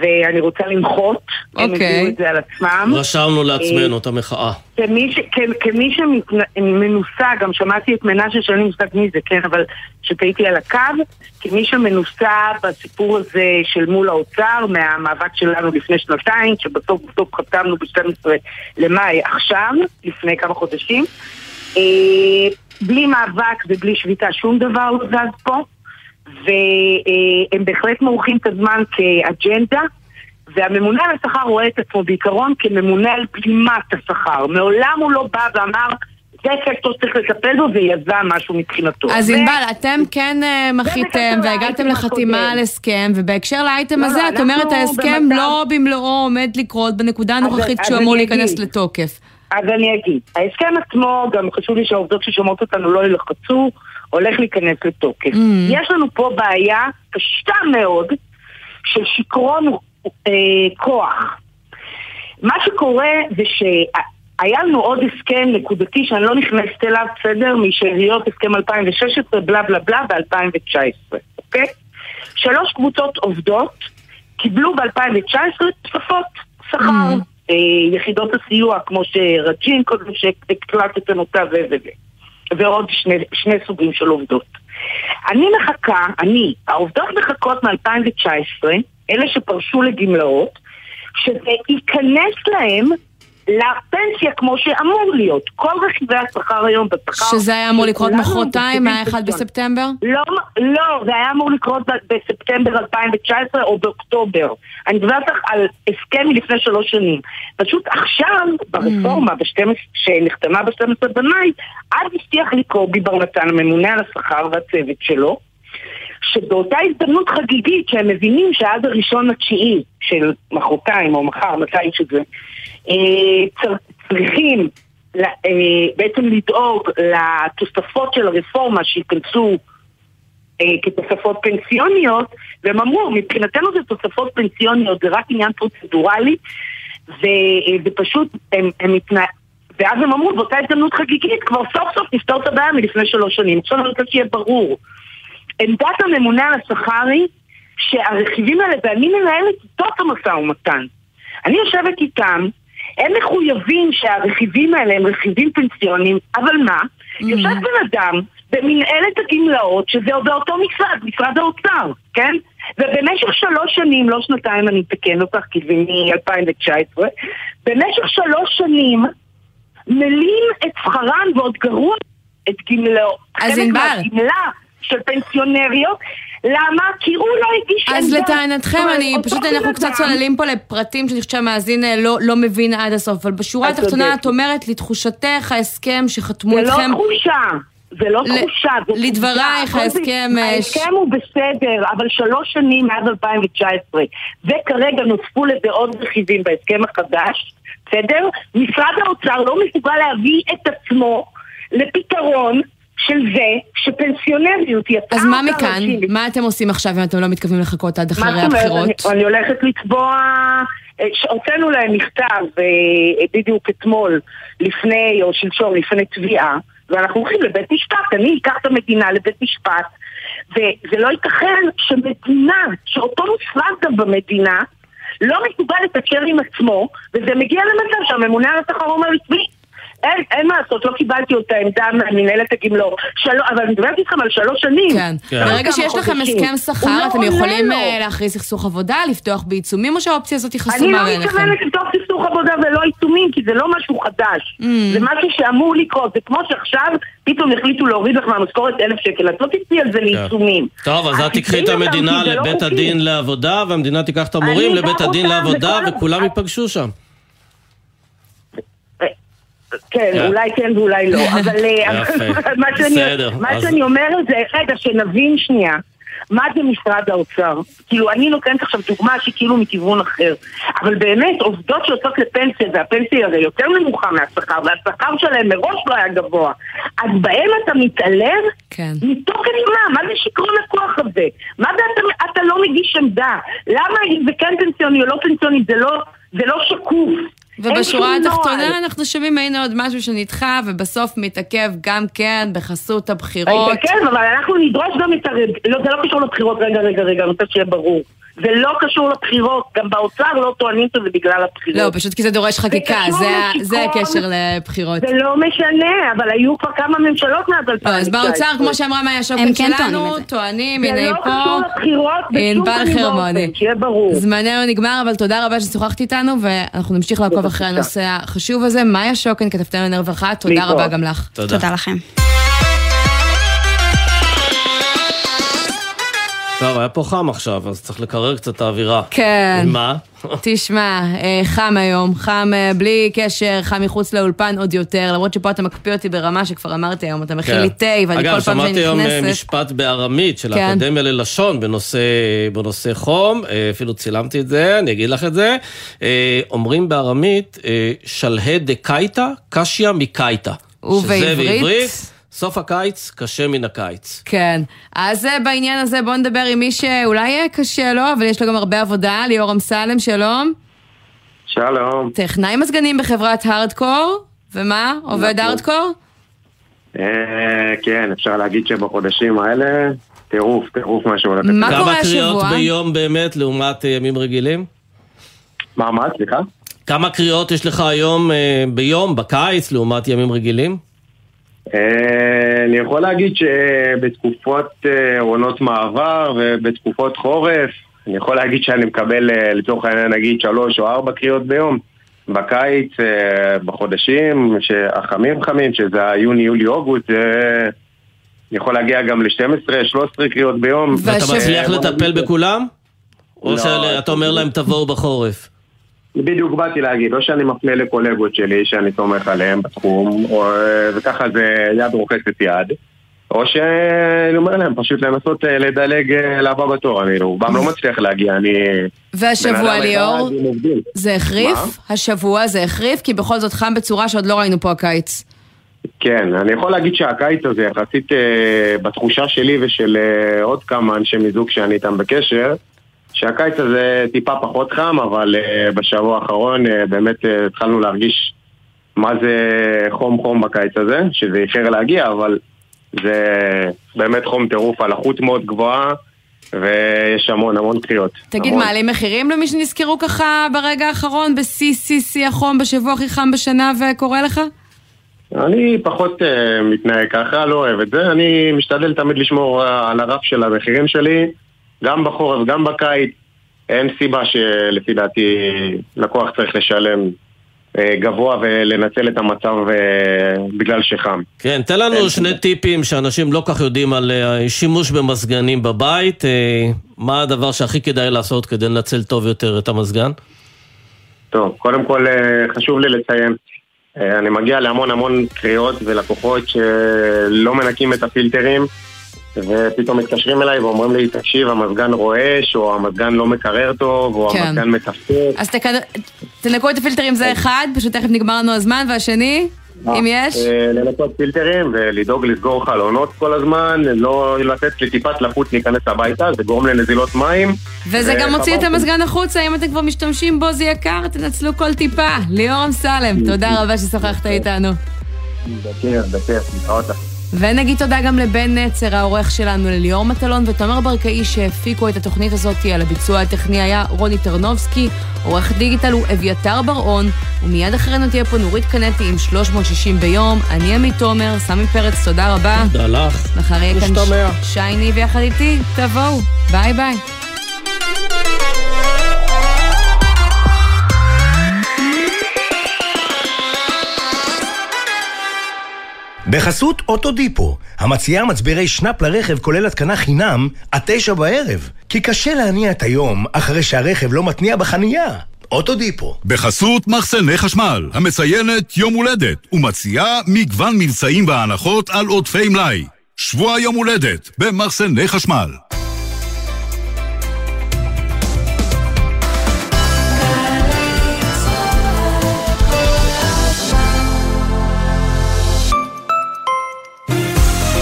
ואני רוצה למחות, okay. הם אוקיי. הביאו את זה על עצמם. רשמנו לעצמנו את המחאה. כמי, ש, כ, כמי שמנוסה, גם שמעתי את מנשה שאין לי מושג מי זה, כן, אבל שטעיתי על הקו, כמי שמנוסה בסיפור הזה של מול האוצר, מהמאבק שלנו לפני שנתיים, שבסוף בסוף חתמנו ב-12 למאי עכשיו, לפני כמה חודשים. אה, בלי מאבק ובלי שביתה שום דבר לא זז פה. והם בהחלט מורחים את הזמן כאג'נדה, והממונה על השכר רואה את עצמו בעיקרון כממונה על בלימת השכר. מעולם הוא לא בא ואמר... זה סקטור שצריך לטפל בו ויזם משהו מבחינתו. אז ענבל, אתם כן אה, מחיתם והגעתם לחתימה על הסכם, ובהקשר לאייטם לא, הזה, לא, את אומרת ההסכם לא במלואו עומד לקרות בנקודה הנוכחית כשהוא אמור להיכנס לתוקף. אז אני אגיד, ההסכם עצמו, גם חשוב לי שהעובדות ששומעות אותנו לא ילחצו, הולך להיכנס לתוקף. Mm. יש לנו פה בעיה קשה מאוד של שיכרון אה, כוח. מה שקורה זה שהיה לנו עוד הסכם נקודתי שאני לא נכנסת אליו, בסדר? משאריות הסכם 2016, בלה בלה בלה, ב-2019, אוקיי? שלוש קבוצות עובדות קיבלו ב-2019 תוספות שכר. Mm. אה, יחידות הסיוע, כמו שרג'ין קודם שהקלטתם אותה וזה. ועוד שני, שני סוגים של עובדות. אני מחכה, אני, העובדות מחכות מ-2019, אלה שפרשו לגמלאות, שזה ייכנס להם לפנסיה כמו שאמור להיות. כל רכיבי השכר היום בשכר... שזה היה אמור לקרות מחרתיים, מה-1 בספטמבר? לא, לא, זה היה אמור לקרות בספטמבר 2019 או באוקטובר. אני מדברת על הסכם מלפני שלוש שנים. פשוט עכשיו, ברפורמה mm. שנחתמה ב-12 במאי, אז הבטיח לי קובי בר נתן, הממונה על השכר והצוות שלו, שבאותה הזדמנות חגיגית שהם מבינים שעד הראשון התשיעי של מחרתיים או מחר, מתי שזה, צריכים אה, בעצם לדאוג לתוספות של הרפורמה שייכנסו אה, כתוספות פנסיוניות, והם אמרו, מבחינתנו זה תוספות פנסיוניות, זה רק עניין פרוצדורלי, ופשוט הם, הם מתנהלים... ואז הם אמרו, באותה הזדמנות חגיגית, כבר סוף סוף נפתור את הבעיה מלפני שלוש שנים. עכשיו אני רוצה שיהיה ברור. עמדת הממונה על השכר היא שהרכיבים האלה, ואני מנהלת איתו את המשא ומתן. אני יושבת איתם, הם מחויבים שהרכיבים האלה הם רכיבים פנסיוניים, אבל מה? Mm-hmm. יושב בן אדם במנהלת הגמלאות, שזה באותו משרד, משרד האוצר, כן? ובמשך שלוש שנים, לא שנתיים, אני אתקן אותך, כי זה מ-2019, במשך שלוש שנים מלים את שכרן ועוד גרוע את גמלאות. אז ענבל. מהגמלה של פנסיונריות. למה? כי הוא לא הגיש אז לטענתכם, אני פשוט, אנחנו קצת צוללים פה לפרטים שאני חושבת שהמאזין אה, לא, לא מבין עד הסוף, אבל בשורה התחתונה את אומרת, לתחושתך ההסכם שחתמו איתכם... זה לא תחושה. זה לא תחושה, זה תחושה. לדברייך, ההסכם... אה, ההסכם הוא בסדר, אבל שלוש שנים מאז 2019, וכרגע נוספו לזה עוד רכיבים בהסכם החדש, בסדר? משרד האוצר לא מסוגל להביא את עצמו לפתרון של זה שפנסיונריות יצאה... אז מה מכאן? מה אתם עושים עכשיו אם אתם לא מתכוונים לחכות עד אחרי הבחירות? אני, אני הולכת לתבוע... אה, הוצאנו להם מכתב אה, בדיוק אתמול, לפני, או שלשום, לפני תביעה, ואנחנו הולכים לבית משפט. אני אקח את המדינה לבית משפט, וזה לא ייתכן שמדינה, שאותו משרד גם במדינה, לא מסוגל לתקשר עם עצמו, וזה מגיע למצב שהממונה על השכר אומר לי, אין, אין מה לעשות, לא קיבלתי אותה עמדה ממנהלת הגמלאות. אבל אני מדברת איתכם על שלוש שנים. כן. כן. ברגע שיש לכם הסכם שכר, לא אתם יכולים אה, להכריז סכסוך עבודה, לפתוח בעיצומים, או שהאופציה הזאת היא חסומה בעיניכם? אני לא מתכוונת לפתוח סכסוך עבודה ולא עיצומים, כי זה לא משהו חדש. Mm. זה משהו שאמור לקרות. זה כמו שעכשיו פתאום החליטו להוריד לך מהמשכורת אלף שקל, את לא תצאי על זה לעיצומים. טוב, אז את תיקחי את תקראי אותם, המדינה לא לבית. הדין לעבודה, והמדינה תיקח את המורים לבית הדין לעבודה, וכולם ייפגשו שם. כן, כן. אולי כן ואולי לא, [laughs] אבל אה, יפה. מה שאני- בסדר, מה אז- שאני אומרת זה, רגע, שנבין שנייה. מה זה משרד האוצר? כאילו, אני נותנת עכשיו דוגמה שהיא כאילו מכיוון אחר. אבל באמת, עובדות שיוצאות לפנסיה, והפנסיה הרי יותר נמוכה מהשכר, והשכר שלהם מראש לא היה גבוה. אז בהם אתה מתעלם? כן. מתוקף מה? מה זה שיכרון הכוח הזה? מה זה אתה, אתה לא מגיש עמדה? למה אם זה כן פנסיוני או לא פנסיוני, זה לא, זה לא שקוף. ובשורה. התחתונה אנחנו שומעים הנה עוד משהו שנדחה ובסוף מתעכב גם כן בחסות הבחירות. כן, אבל אנחנו נדרוש גם את הרד... לא, זה לא קשור לבחירות, רגע, רגע, רגע, אני רוצה שיהיה ברור. זה לא קשור לבחירות, גם באוצר לא טוענים שזה בגלל הבחירות. לא, פשוט כי זה דורש חקיקה, זה ה- לשיכון. זה הקשר לבחירות. זה לא משנה, אבל היו כבר כמה ממשלות מאז 2019. לא, אז באוצר, כמו שאמרה מאיה שוקן כן שלנו, טוענים זה. זה הנה לא היא פה. קשור לבחירות בשום ענבל פנים ואופן. שיהיה ברור. זמננו נגמר, אבל תודה רבה ששוחחת איתנו, ואנחנו נמשיך לעקוב אחרי הנושא החשוב הזה. מאיה שוקן, כתבתנו לענייני רווחה, תודה. רבה גם לך. תודה. תודה לכם. טוב, היה פה חם עכשיו, אז צריך לקרר קצת את האווירה. כן. מה? [laughs] תשמע, אה, חם היום, חם אה, בלי קשר, חם מחוץ לאולפן עוד יותר, למרות שפה אתה מקפיא אותי ברמה שכבר אמרתי היום, אתה מכין לי תה, ואני כל כן. אגב, פעם שאני שמעתי היום אה, נכנסת... משפט בארמית של כן. האקדמיה ללשון בנושא, חום, אפילו צילמתי את זה, אני אגיד לך את זה. אומרים בארמית, שלהי דקייתא, קשיא מקייתא. ובעברית? סוף הקיץ קשה מן הקיץ. כן. אז אה, בעניין הזה בואו נדבר עם מי שאולי יהיה קשה לו, אבל יש לו גם הרבה עבודה, ליאור אמסלם, שלום. שלום. טכנאי מזגנים בחברת הארדקור, ומה? עובד נכון. הארדקור? אה, כן, אפשר להגיד שבחודשים האלה, טירוף, טירוף מה שהולך. מה כמה קורה קריאות השבוע? ביום באמת לעומת אה, ימים רגילים? מה, מה, סליחה? כמה קריאות יש לך היום אה, ביום, בקיץ, לעומת ימים רגילים? אה, אני יכול להגיד שבתקופות אה, עונות מעבר ובתקופות חורף, אני יכול להגיד שאני מקבל אה, לצורך העניין נגיד שלוש או ארבע קריאות ביום. בקיץ, בחודשים שהחמים חמים, שזה היוני, יולי, אוגוסט, זה... אני יכול להגיע גם ל-12, 13 קריאות ביום. ואתה מצליח לטפל בכולם? או לא, שאתה אומר להם תבואו בחורף? בדיוק באתי להגיד, או שאני מפנה לקולגות שלי שאני סומך עליהם בתחום, או, וככה זה יד רוחצת יד, או שאני אומר להם פשוט לנסות אה, לדלג אה, לבא בתור, אני רובם לא מצליח להגיע, אני... והשבוע, ליאור. זה החריף? השבוע זה החריף? כי בכל זאת חם בצורה שעוד לא ראינו פה הקיץ. כן, אני יכול להגיד שהקיץ הזה יחסית אה, בתחושה שלי ושל אה, עוד כמה אנשי מיזוג שאני איתם בקשר, שהקיץ הזה טיפה פחות חם, אבל אה, בשבוע האחרון אה, באמת אה, התחלנו להרגיש מה זה חום חום בקיץ הזה, שזה איחר להגיע, אבל זה באמת חום טירוף, הלחות מאוד גבוהה, ויש המון המון קריאות. תגיד, המון. מעלים מחירים למי שנזכרו ככה ברגע האחרון, בשיא שיא שיא החום, בשבוע הכי חם בשנה, וקורא לך? אני פחות uh, מתנהג ככה, לא אוהב את זה. אני משתדל תמיד לשמור על הרף של המחירים שלי, גם בחורף, גם בקיץ. אין סיבה שלפי דעתי לקוח צריך לשלם uh, גבוה ולנצל את המצב uh, בגלל שחם. כן, תן לנו שני טיפים שאנשים לא כך יודעים על אה, שימוש במזגנים בבית. אה, מה הדבר שהכי כדאי לעשות כדי לנצל טוב יותר את המזגן? טוב, קודם כל אה, חשוב לי לציין, אה, אני מגיע להמון המון קריאות ולקוחות שלא מנקים את הפילטרים ופתאום מתקשרים אליי ואומרים לי, תקשיב, המזגן רועש, או המזגן לא מקרר טוב, או כן. המזגן מתפקד. אז תק- תנקו את הפילטרים זה אחד, פשוט תכף נגמר לנו הזמן, והשני, אם יש? אה, לנקות פילטרים ולדאוג לסגור חלונות כל הזמן, לא לתת לטיפת לחוץ להיכנס הביתה, זה גורם לנזילות מים. וזה גם מוציא את. המזגן החוצה, אם אתם כבר משתמשים בו זה יקר, תנצלו כל טיפה. ליאור אמסלם, תודה רבה ששוחחת איתנו. בכיף, בכיף, להתראות לך. ונגיד תודה גם לבן נצר, העורך שלנו, לליאור מטלון ותומר ברקאי שהפיקו את התוכנית הזאת. על הביצוע הטכני היה רוני טרנובסקי, עורך דיגיטל הוא אביתר בר-און, ומיד אחרינו תהיה פה נורית קנטי עם 360 ביום. אני עמית תומר, סמי פרץ, תודה רבה. תודה לך. מחר יהיה כאן. ש- שייני ויחד איתי, תבואו. ביי ביי. בחסות אוטודיפו, המציעה מצברי שנאפ לרכב כולל התקנה חינם עד תשע בערב. כי קשה להניע את היום אחרי שהרכב לא מתניע בחנייה. אוטודיפו. בחסות מחסני חשמל, המציינת יום הולדת, ומציעה מגוון מבצעים והנחות על עודפי מלאי. שבוע יום הולדת במחסני חשמל.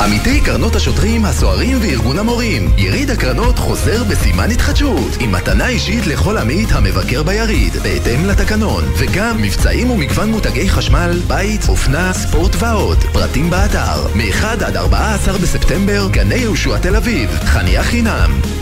עמיתי קרנות השוטרים, הסוהרים וארגון המורים. יריד הקרנות חוזר בסימן התחדשות, עם מתנה אישית לכל עמית המבקר ביריד, בהתאם לתקנון, וגם מבצעים ומגוון מותגי חשמל, בית, אופנה, ספורט ועוד. פרטים באתר, מ-1 עד 14 בספטמבר, גני יהושע תל אביב, חניה חינם.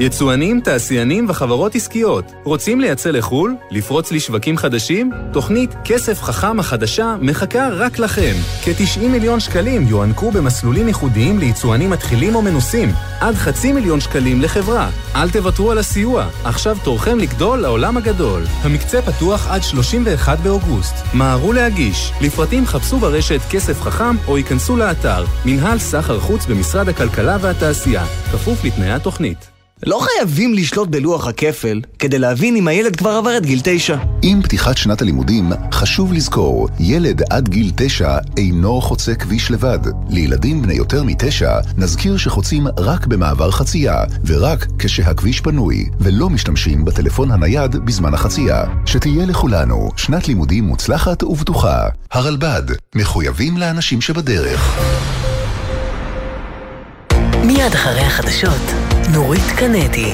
יצואנים, תעשיינים וחברות עסקיות, רוצים לייצא לחו"ל? לפרוץ לשווקים חדשים? תוכנית כסף חכם החדשה מחכה רק לכם. כ-90 מיליון שקלים יוענקו במסלולים ייחודיים ליצואנים מתחילים או מנוסים. עד חצי מיליון שקלים לחברה. אל תוותרו על הסיוע, עכשיו תורכם לגדול לעולם הגדול. המקצה פתוח עד 31 באוגוסט. מהרו להגיש. לפרטים חפשו ברשת כסף חכם או ייכנסו לאתר מנהל סחר חוץ במשרד הכלכלה והתעשייה, כפוף לתנאי התוכנית. לא חייבים לשלוט בלוח הכפל כדי להבין אם הילד כבר עבר את גיל תשע. עם פתיחת שנת הלימודים, חשוב לזכור, ילד עד גיל תשע אינו חוצה כביש לבד. לילדים בני יותר מתשע, נזכיר שחוצים רק במעבר חצייה, ורק כשהכביש פנוי, ולא משתמשים בטלפון הנייד בזמן החצייה. שתהיה לכולנו שנת לימודים מוצלחת ובטוחה. הרלב"ד, מחויבים לאנשים שבדרך. מיד אחרי החדשות, נורית קנדי.